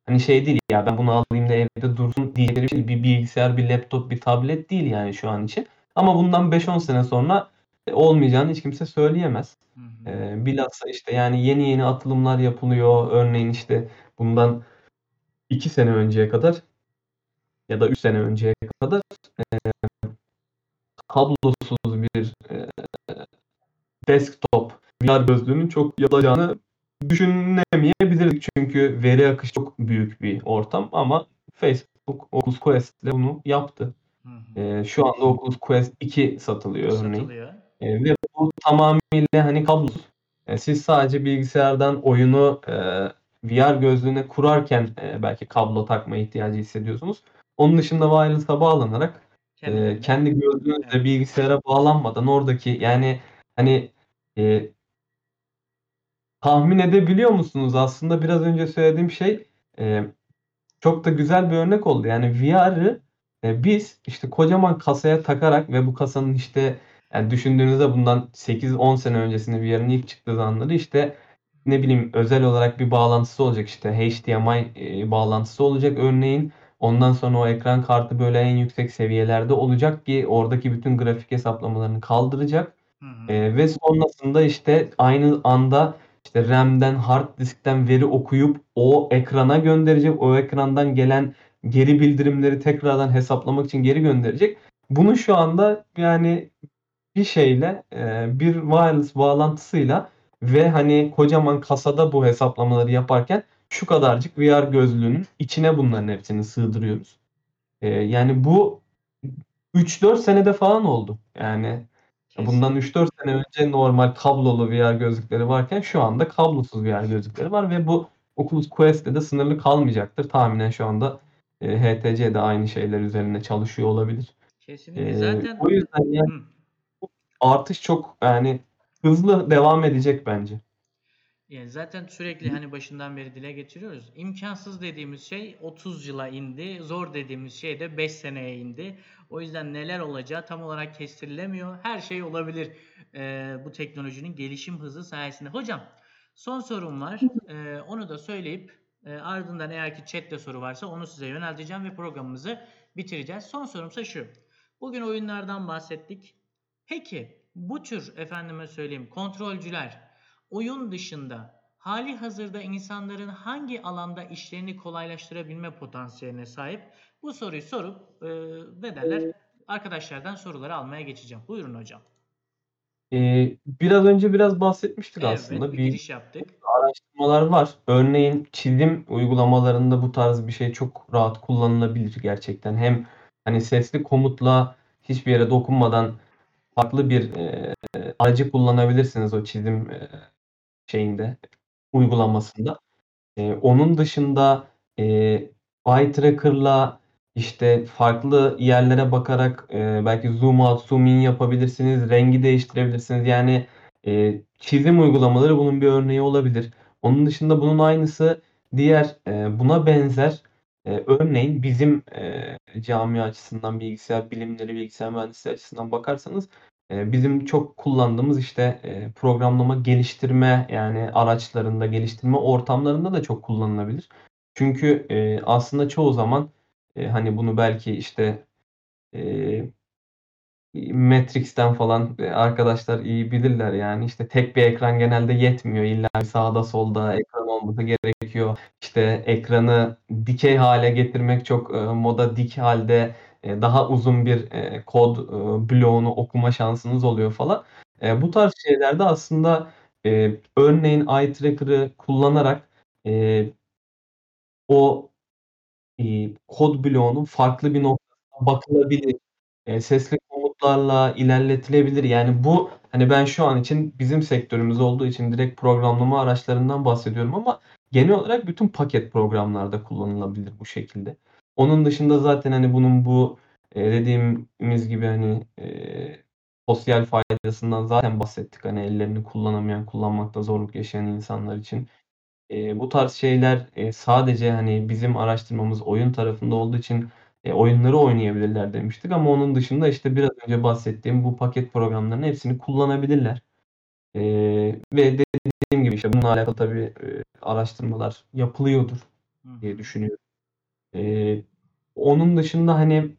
hani şey değil ya ben bunu alayım da evde dursun diyecekleri bir. Bir bilgisayar, bir laptop, bir tablet değil yani şu an için. Ama bundan 5-10 sene sonra olmayacağını hiç kimse söyleyemez. Hı hı. Ee, bilhassa işte yani yeni yeni atılımlar yapılıyor. Örneğin işte bundan 2 sene önceye kadar ya da 3 sene önceye kadar e, kablosuz bir e, desktop VR gözlüğünün çok yapılacağını düşünemeyebilirdik. Çünkü veri akışı çok büyük bir ortam ama Facebook Oculus Quest ile bunu yaptı. Hı hı. E, şu anda Oculus Quest 2 satılıyor örneğin. Satılıyor. E, ve bu tamamıyla hani kablosuz. E, siz sadece bilgisayardan oyunu e, VR gözlüğüne kurarken e, belki kablo takma ihtiyacı hissediyorsunuz. Onun dışında wireless'a bağlanarak e, Kendine. kendi gözlüğünüzle bilgisayara bağlanmadan oradaki yani hani e, tahmin edebiliyor musunuz? Aslında biraz önce söylediğim şey e, çok da güzel bir örnek oldu. Yani VR'ı e, biz işte kocaman kasaya takarak ve bu kasanın işte yani düşündüğünüzde bundan 8-10 sene öncesinde VR'ın ilk çıktığı zamanları işte ne bileyim özel olarak bir bağlantısı olacak işte HDMI e, bağlantısı olacak örneğin. Ondan sonra o ekran kartı böyle en yüksek seviyelerde olacak ki oradaki bütün grafik hesaplamalarını kaldıracak. Hı hı. E, ve sonrasında işte aynı anda işte RAM'den, hard diskten veri okuyup o ekrana gönderecek. O ekrandan gelen geri bildirimleri tekrardan hesaplamak için geri gönderecek. Bunu şu anda yani bir şeyle e, bir wireless bağlantısıyla ve hani kocaman kasada bu hesaplamaları yaparken şu kadarcık VR gözlüğünün içine bunların hepsini sığdırıyoruz. E, yani bu 3-4 senede falan oldu. Yani bundan Kesinlikle. 3-4 sene önce normal kablolu VR gözlükleri varken şu anda kablosuz VR gözlükleri var ve bu Oculus Quest'te de sınırlı kalmayacaktır. Tahminen şu anda e, HTC de aynı şeyler üzerinde çalışıyor olabilir. Kesinlikle. E, Zaten o yüzden yani Hı. Artış çok yani hızlı devam edecek bence. Yani zaten sürekli hani başından beri dile getiriyoruz. İmkansız dediğimiz şey 30 yıla indi. Zor dediğimiz şey de 5 seneye indi. O yüzden neler olacağı tam olarak kestirilemiyor. Her şey olabilir eee, bu teknolojinin gelişim hızı sayesinde. Hocam son sorum var. Eee, onu da söyleyip eee, ardından eğer ki chatte soru varsa onu size yönelteceğim ve programımızı bitireceğiz. Son sorumsa şu. Bugün oyunlardan bahsettik. Peki bu tür efendime söyleyeyim kontrolcüler oyun dışında hali hazırda insanların hangi alanda işlerini kolaylaştırabilme potansiyeline sahip? Bu soruyu sorup e, ne derler? Arkadaşlardan soruları almaya geçeceğim. Buyurun hocam. E, biraz önce biraz bahsetmiştik Evet, aslında. bir Bir giriş yaptık. araştırmalar var. Örneğin çizim uygulamalarında bu tarz bir şey çok rahat kullanılabilir gerçekten. Hem hani sesli komutla hiçbir yere dokunmadan farklı bir e, aracı kullanabilirsiniz o çizim e, şeyinde uygulamasında. E, onun dışında e, eye tracker'la işte farklı yerlere bakarak e, belki zoom out, zoom in yapabilirsiniz, rengi değiştirebilirsiniz. Yani Eee, çizim uygulamaları bunun bir örneği olabilir. Onun dışında bunun aynısı diğer, eee, buna benzer, eee, örneğin bizim, eee, camia açısından, bilgisayar bilimleri, bilgisayar mühendisliği açısından bakarsanız, eee, bizim çok kullandığımız, işte, eee, programlama geliştirme, yani araçlarında, geliştirme ortamlarında da çok kullanılabilir. Çünkü, eee, aslında çoğu zaman, eee, hani, bunu belki, işte, eee Matrix'ten falan, eee, arkadaşlar iyi bilirler yani. İşte tek bir ekran genelde yetmiyor. İlla sağda solda ekran olması gerekiyor. İşte ekranı dikey hâle getirmek çok, eee, moda. Dik hâlde, eee, daha uzun bir, eee, kod, ııı, bloğunu okuma şansınız oluyor falan. Eee, bu tarz şeylerde aslında, eee, örneğin Eye Tracker'ı kullanarak, eee o, iii, kod bloğunun farklı bir noktasına bakılabilir. Eee, sesli komutlarla ilerletilebilir. Yani bu, hani, ben şu an için bizim sektörümüz olduğu için direkt programlama araçlarından bahsediyorum ama genel olarak bütün paket programlarda kullanılabilir bu şekilde. Onun dışında zaten, hani, bunun bu, eee, dediğimiz gibi, hani, eee, sosyal faydasından zaten bahsettik. Hani, ellerini kullanamayan, kullanmakta zorluk yaşayan insanlar için. Eee, bu tarz şeyler, eee, sadece, hani, bizim araştırmamız oyun tarafında olduğu için, eee, oyunları oynayabilirler demiştik ama onun dışında, işte, biraz önce bahsettiğim bu paket programlarının hepsini kullanabilirler. Eee, ve dediğim gibi, işte, bununla alakalı tabii, eee, araştırmalar yapılıyordur diye düşünüyorum. Eee, onun dışında, hani,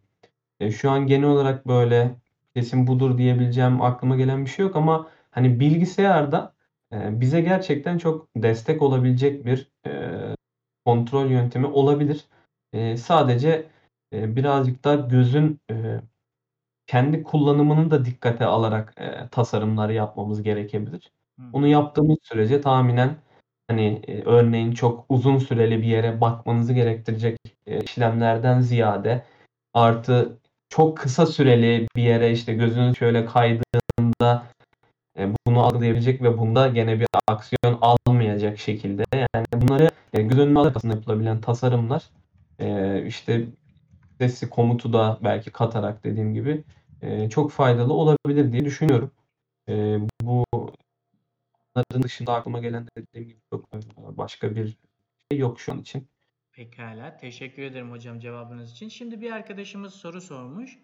eee, şu an genel olarak, böyle, kesin budur diyebileceğim aklıma gelen bir şey yok ama, hani, bilgisayarda, eee, bize gerçekten çok destek olabilecek bir, eee, kontrol yöntemi olabilir. Eee, sadece, eee, birazcık daha gözün, eee, kendi kullanımını da dikkate alarak, eee, tasarımlar yapmamız gerekebilir. Hı hı. Onu yaptığımız sürece tahminen, hani, eee, örneğin çok uzun süreli bir yere bakmanızı gerektirecek, eee, işlemlerden ziyade artı çok kısa süreli bir yere, işte, gözünüz şöyle kaydığında, eee, bunu algılayabilecek ve bunda gene bir aksiyon almayacak şekilde, yani, bunları, eee, göz önüne alarak aslında yapılabilen tasarımlar, eee, işte, sesli komutu da belki katarak dediğim gibi, eee, çok faydalı olabilir diye düşünüyorum. Eee, bu bunların dışında aklıma gelen dediğim gibi çok, başka bir şey yok şu an için. Pekâlâ. Teşekkür ederim hocam cevabınız için. Şimdi bir arkadaşımız soru sormuş.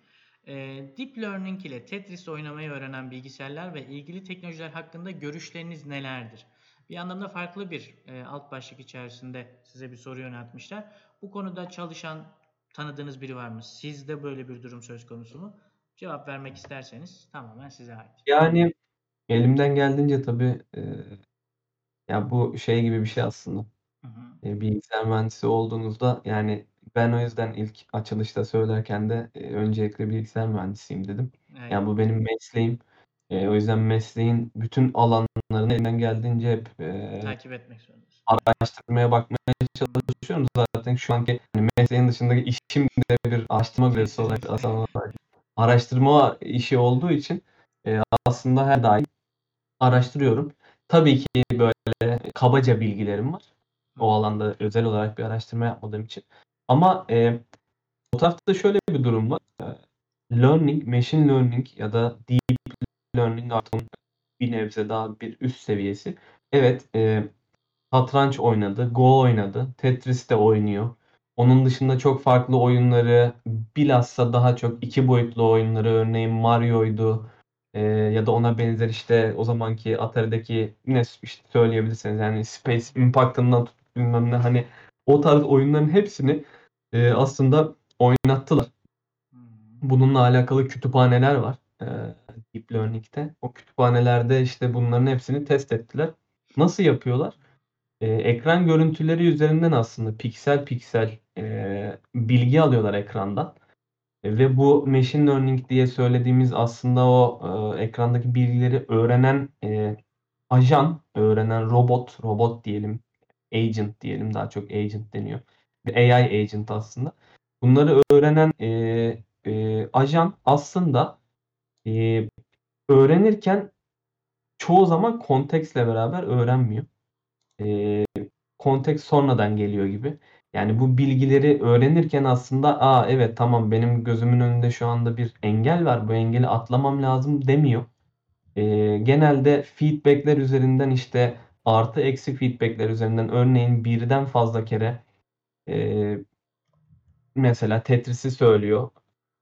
Eee, Deep Learning ile Tetris oynamayı öğrenen bilgisayarlar ve ilgili teknolojiler hakkında görüşleriniz nelerdir? Bir anlamda farklı bir, eee, alt başlık içerisinde size bir soru yöneltmişler. Bu konuda çalışan, tanıdığınız biri var mı? Sizde böyle bir durum söz konusu mu? Cevap vermek isterseniz tamamen size ait. Yani, elimden geldiğince tabii, eee, ya, bu şey gibi bir şey aslında. Hı hı. Eee, bilgisayar mühendisi olduğunuzda, yani, ben o yüzden ilk açılışta söylerken de, eee, öncelikle bilgisayar mühendisiyim dedim. Evet. Ya, bu benim mesleğim. Eee, o yüzden mesleğin bütün alanlarını elimden geldiğince hep, eee Takip etmek zorundasın. araştırmaya bakmaya çalışıyorum. Zaten şu anki, hani, mesleğin dışındaki işim de bir araştırma görevlisi olarak, aslında araştırma işi olduğu için, eee, aslında her daim araştırıyorum. Tabii ki, böyle, kabaca bilgilerim var. O alanda özel olarak bir araştırma yapmadığım için. Ama, eee, o tarafta şöyle bir durum var. Eee, learning, machine learning ya da deep learning artık bir nebze daha bir üst seviyesi. Evet, eee, satranç oynadı, Go oynadı, Tetris de oynuyor. Onun dışında çok farklı oyunları, bilhassa daha çok 2 boyutlu oyunları, örneğin Mario'ydu, eee, ya da ona benzer, işte, o zamanki Atari'deki ne işte, söyleyebilirseniz, yani, Space Impact'ından tut bilmem ne, hani, o tarz oyunların hepsini, eee, aslında oynattılar. Hı. Bununla alakalı kütüphaneler var, eee, Deep Learning'de. O kütüphanelerde, işte, bunların hepsini test ettiler. Nasıl yapıyorlar? Eee, ekran görüntüleri üzerinden aslında piksel piksel, eee, bilgi alıyorlar ekrandan, eee, ve bu machine learning diye söylediğimiz aslında o, eee, ekrandaki bilgileri öğrenen, eee, ajan, öğrenen robot, robot diyelim, agent diyelim, daha çok agent deniyor. AI agent aslında. Bunları öğrenen, eee, eee, ajan aslında, eee, öğrenirken çoğu zaman kontekstle beraber öğrenmiyor. Eee, konteks sonradan geliyor gibi. Yani, bu bilgileri öğrenirken aslında, "A, evet, tamam, benim gözümün önünde şu anda bir engel var, bu engeli atlamam lazım." demiyor. Eee, genelde feedback'ler üzerinden işte artı eksi feedback'ler üzerinden örneğin birden fazla kere eee, mesela Tetris'i söylüyor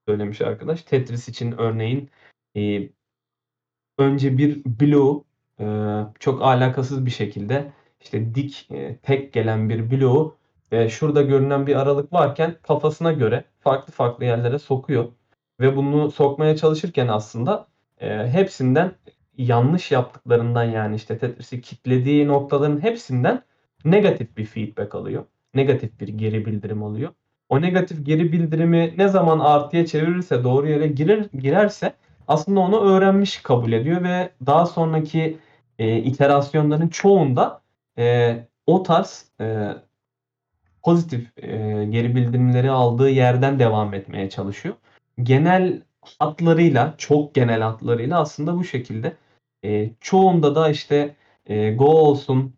söylemiş arkadaş. Tetris için örneğin eee, önce bir bloğu eee, çok alakasız bir şekilde işte dik eee, tek gelen bir bloğu eee, şurada görünen bir aralık varken kafasına göre farklı farklı yerlere sokuyor. Ve bunu sokmaya çalışırken aslında eee, hepsinden yanlış yaptıklarından yani işte Tetris'i kitlediği noktaların hepsinden negatif bir feedback alıyor. Negatif bir geri bildirim alıyor. O negatif geri bildirimi ne zaman artıya çevirirse doğru yere girer, girerse aslında onu öğrenmiş kabul ediyor ve daha sonraki e, iterasyonların çoğunda e, o tarz e, pozitif e, geri bildirimleri aldığı yerden devam etmeye çalışıyor. Genel hatlarıyla, çok genel hatlarıyla aslında bu şekilde. E, çoğunda da işte e, Go olsun,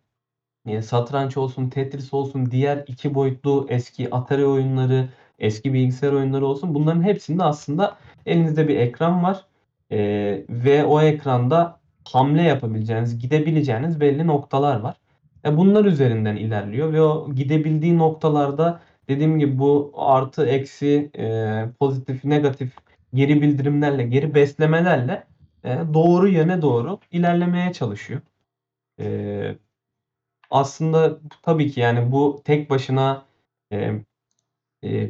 e, satranç olsun, Tetris olsun, diğer iki boyutlu eski Atari oyunları, eski bilgisayar oyunları olsun. Bunların hepsinde aslında elinizde bir ekran var. E, ve o ekranda hamle yapabileceğiniz, gidebileceğiniz belli noktalar var. E, bunlar üzerinden ilerliyor ve o gidebildiği noktalarda dediğim gibi bu artı, eksi, e, pozitif, negatif geri bildirimlerle, geri beslemelerle e, doğru yöne doğru ilerlemeye çalışıyor. E, aslında tabii ki yani bu tek başına e, e,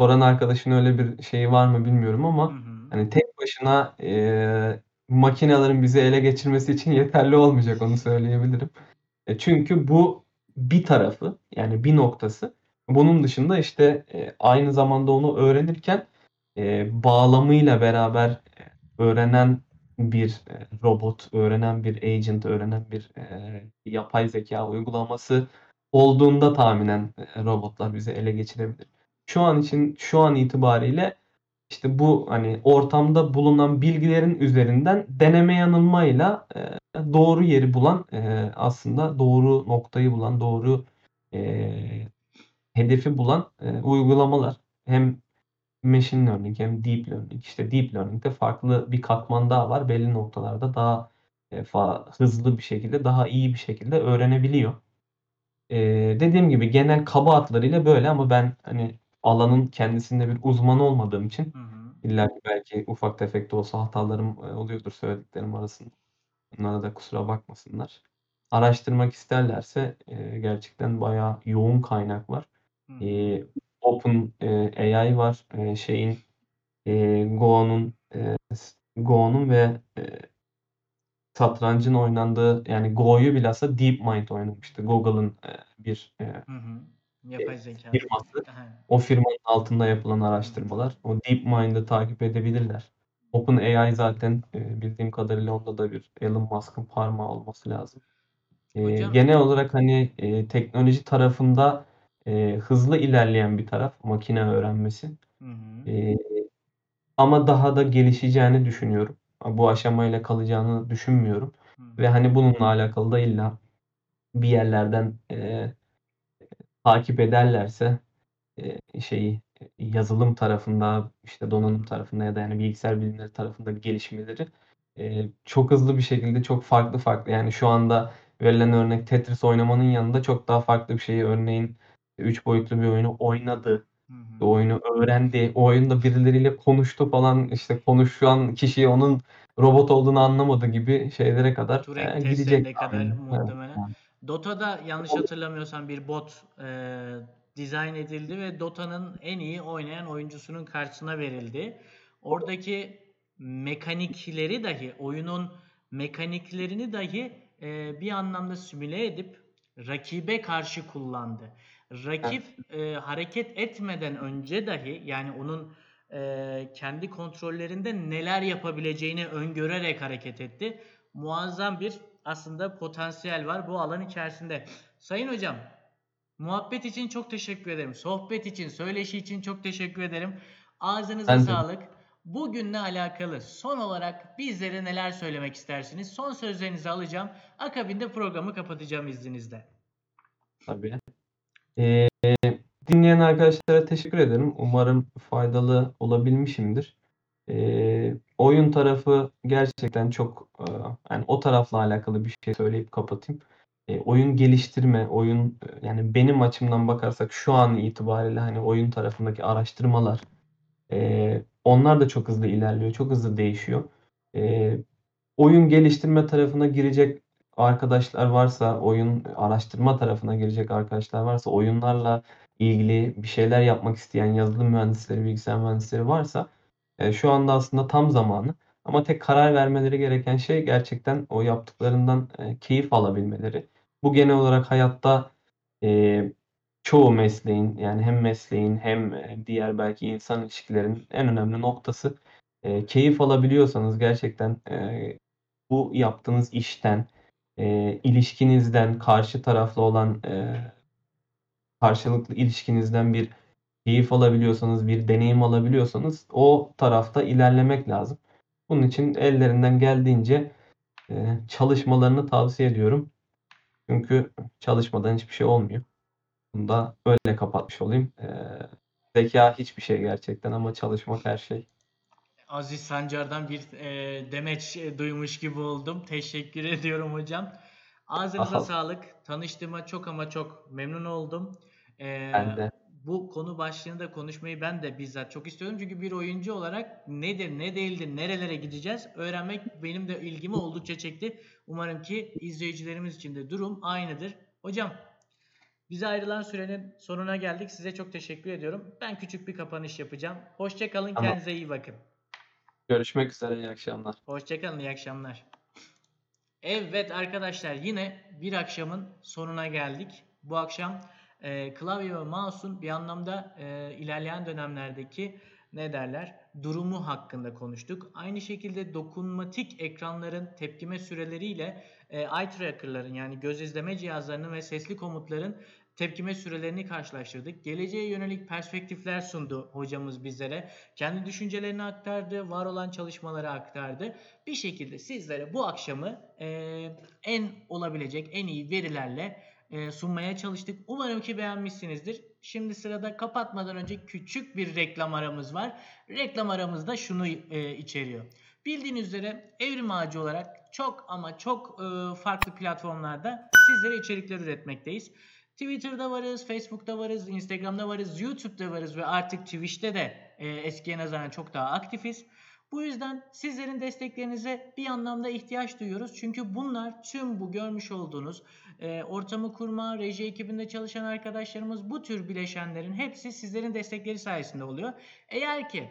soran arkadaşın öyle bir şeyi var mı bilmiyorum ama Hı hı. Hani tek başına e, makinelerin bizi ele geçirmesi için yeterli olmayacak onu söyleyebilirim. E, çünkü bu bir tarafı yani bir noktası. Bunun dışında işte e, aynı zamanda onu öğrenirken e, bağlamıyla beraber e, öğrenen bir e, robot, öğrenen bir agent, öğrenen bir e, yapay zeka uygulaması olduğunda tahminen e, robotlar bizi ele geçirebilir. Şu an için şu an itibariyle işte bu hani ortamda bulunan bilgilerin üzerinden deneme yanılmayla e, doğru yeri bulan e, aslında doğru noktayı bulan, doğru e, hedefi bulan e, uygulamalar. Hem machine learning hem deep learning. İşte deep learning'de farklı bir katman daha var. Belli noktalarda daha e, fa- hızlı bir şekilde, daha iyi bir şekilde öğrenebiliyor. E, dediğim gibi genel kaba hatlarıyla böyle ama ben hani alanın kendisinde bir uzman olmadığım için Hı hı. illa ki belki ufak tefek de olsa hatalarım e, oluyordur söylediklerim arasında. Bunlara da kusura bakmasınlar. Araştırmak isterlerse e, gerçekten bayağı yoğun kaynak var. Hı hı. E, Open e, AI var. E, şeyin e, Go'nun e, Go'nun ve e, satrancın oynandığı yani Go'yu bilhassa DeepMind oynamıştı. Google'ın e, bir e, Hı hı. Yapay zeka. firması. Aha. O firmanın altında yapılan araştırmalar. O DeepMind'ı takip edebilirler. OpenAI zaten e, bildiğim kadarıyla onda da bir Elon Musk'ın parmağı olması lazım. E, Hocam- genel olarak hani e, teknoloji tarafında e, hızlı ilerleyen bir taraf makine öğrenmesi. Hı hı. E, ama daha da gelişeceğini düşünüyorum. Bu aşamayla kalacağını düşünmüyorum. Hı hı. Ve hani bununla alakalı da illa bir yerlerden e, takip ederlerse e, şeyi yazılım tarafında işte donanım tarafında ya da yani bilgisayar bilimleri tarafında gelişmeleri e, çok hızlı bir şekilde çok farklı farklı yani şu anda verilen örnek Tetris oynamanın yanında çok daha farklı bir şeyi örneğin 3 boyutlu bir oyunu oynadı. Hı hı. Oyunu öğrendi. O oyunda birileriyle konuştu falan işte konuşan kişi onun robot olduğunu anlamadı gibi şeylere kadar Turing e, gidecek. kadar muhtemelen. Evet. Dota'da yanlış hatırlamıyorsam bir bot e, dizayn edildi ve Dota'nın en iyi oynayan oyuncusunun karşısına verildi. Oradaki mekanikleri dahi, oyunun mekaniklerini dahi e, bir anlamda simüle edip rakibe karşı kullandı. Rakip e, hareket etmeden önce dahi yani onun e, kendi kontrollerinde neler yapabileceğini öngörerek hareket etti. Muazzam bir aslında potansiyel var bu alan içerisinde. Sayın hocam, muhabbet için çok teşekkür ederim. Sohbet için, söyleşi için çok teşekkür ederim. Ağzınıza Ben de. sağlık. Bugünle alakalı son olarak bizlere neler söylemek istersiniz? Son sözlerinizi alacağım. Akabinde programı kapatacağım izninizle. Tabii. Ee, dinleyen arkadaşlara teşekkür ederim. Umarım faydalı olabilmişimdir. Ee, oyun tarafı gerçekten çok e, yani o tarafla alakalı bir şey söyleyip kapatayım. E, oyun geliştirme, oyun e, yani benim açımdan bakarsak şu an itibariyle hani oyun tarafındaki araştırmalar e, onlar da çok hızlı ilerliyor, çok hızlı değişiyor. E, oyun geliştirme tarafına girecek arkadaşlar varsa, oyun araştırma tarafına girecek arkadaşlar varsa, oyunlarla ilgili bir şeyler yapmak isteyen yazılım mühendisleri, bilgisayar mühendisleri varsa e, şu anda aslında tam zamanı. Ama tek karar vermeleri gereken şey gerçekten o yaptıklarından e, keyif alabilmeleri. Bu genel olarak hayatta e, çoğu mesleğin yani hem mesleğin hem e, diğer belki insan ilişkilerin en önemli noktası. Keyif alabiliyorsanız gerçekten bu yaptığınız işten, ilişkinizden, karşı taraflı olan karşılıklı ilişkinizden bir keyif alabiliyorsanız, bir deneyim alabiliyorsanız o tarafta ilerlemek lazım. Bunun için ellerinden geldiğince e, çalışmalarını tavsiye ediyorum. Çünkü çalışmadan hiçbir şey olmuyor. Bunu da öyle kapatmış olayım. E, zeka hiçbir şey gerçekten ama çalışmak her şey. Aziz Sancar'dan bir e, demeç duymuş gibi oldum. Teşekkür ediyorum hocam. Ağzınıza Aha. sağlık. Tanıştığıma çok ama çok memnun oldum. E, Ben de. Bu konu başlığında konuşmayı ben de bizzat çok istiyorum. Çünkü bir oyuncu olarak nedir, ne değildir, nerelere gideceğiz öğrenmek benim de ilgimi oldukça çekti. Umarım ki izleyicilerimiz için de durum aynıdır. Hocam bize ayrılan sürenin sonuna geldik. Size çok teşekkür ediyorum. Ben küçük bir kapanış yapacağım. Hoşçakalın, Tamam. kendinize iyi bakın. Görüşmek üzere. iyi akşamlar. Hoşçakalın, iyi akşamlar. Evet arkadaşlar yine bir akşamın sonuna geldik. Bu akşam e, klavye ve mouse'un bir anlamda e, ilerleyen dönemlerdeki ne derler durumu hakkında konuştuk. Aynı şekilde dokunmatik ekranların tepkime süreleriyle e, eye tracker'ların yani göz izleme cihazlarının ve sesli komutların tepkime sürelerini karşılaştırdık. Geleceğe yönelik perspektifler sundu hocamız bizlere. Kendi düşüncelerini aktardı, var olan çalışmaları aktardı. Bir şekilde sizlere bu akşamı e, en olabilecek en iyi verilerle sunmaya çalıştık. Umarım ki beğenmişsinizdir. Şimdi sırada kapatmadan önce küçük bir reklam aramız var. Reklam aramızda şunu e, içeriyor. Bildiğiniz üzere Evrim Ağacı olarak çok ama çok e, farklı platformlarda sizlere içerikler üretmekteyiz. Twitter'da varız, Facebook'ta varız, Instagram'da varız, YouTube'da varız ve artık Twitch'te de e, eskiye nazaran çok daha aktifiz. Bu yüzden sizlerin desteklerinize bir anlamda ihtiyaç duyuyoruz. Çünkü bunlar tüm bu görmüş olduğunuz e, ortamı kurma, reji ekibinde çalışan arkadaşlarımız bu tür bileşenlerin hepsi sizlerin destekleri sayesinde oluyor. Eğer ki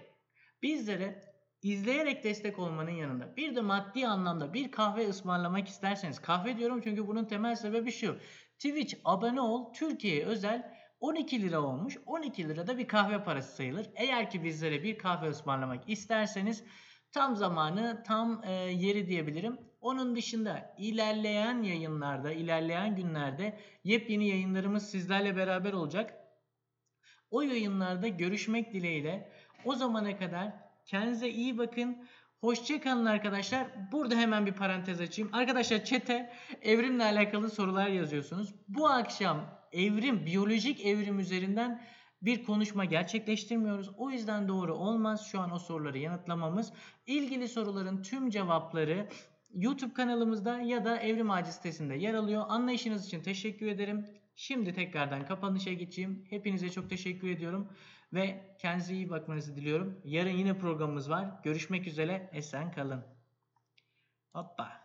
bizlere izleyerek destek olmanın yanında bir de maddi anlamda bir kahve ısmarlamak isterseniz kahve diyorum çünkü bunun temel sebebi şu. Twitch abone ol Türkiye'ye özel 12 lira olmuş. 12 lira da bir kahve parası sayılır. Eğer ki bizlere bir kahve ısmarlamak isterseniz tam zamanı, tam e, yeri diyebilirim. Onun dışında ilerleyen yayınlarda, ilerleyen günlerde yepyeni yayınlarımız sizlerle beraber olacak. O yayınlarda görüşmek dileğiyle. O zamana kadar kendinize iyi bakın. Hoşçakalın arkadaşlar. Burada hemen bir parantez açayım. Arkadaşlar çete evrimle alakalı sorular yazıyorsunuz. Bu akşam evrim, biyolojik evrim üzerinden bir konuşma gerçekleştirmiyoruz. O yüzden doğru olmaz şu an o soruları yanıtlamamız. İlgili soruların tüm cevapları YouTube kanalımızda ya da Evrim Ağacı sitesinde yer alıyor. Anlayışınız için teşekkür ederim. Şimdi tekrardan kapanışa geçeyim. Hepinize çok teşekkür ediyorum ve kendinize iyi bakmanızı diliyorum. Yarın yine programımız var. Görüşmek üzere. Esen kalın. Hoppa.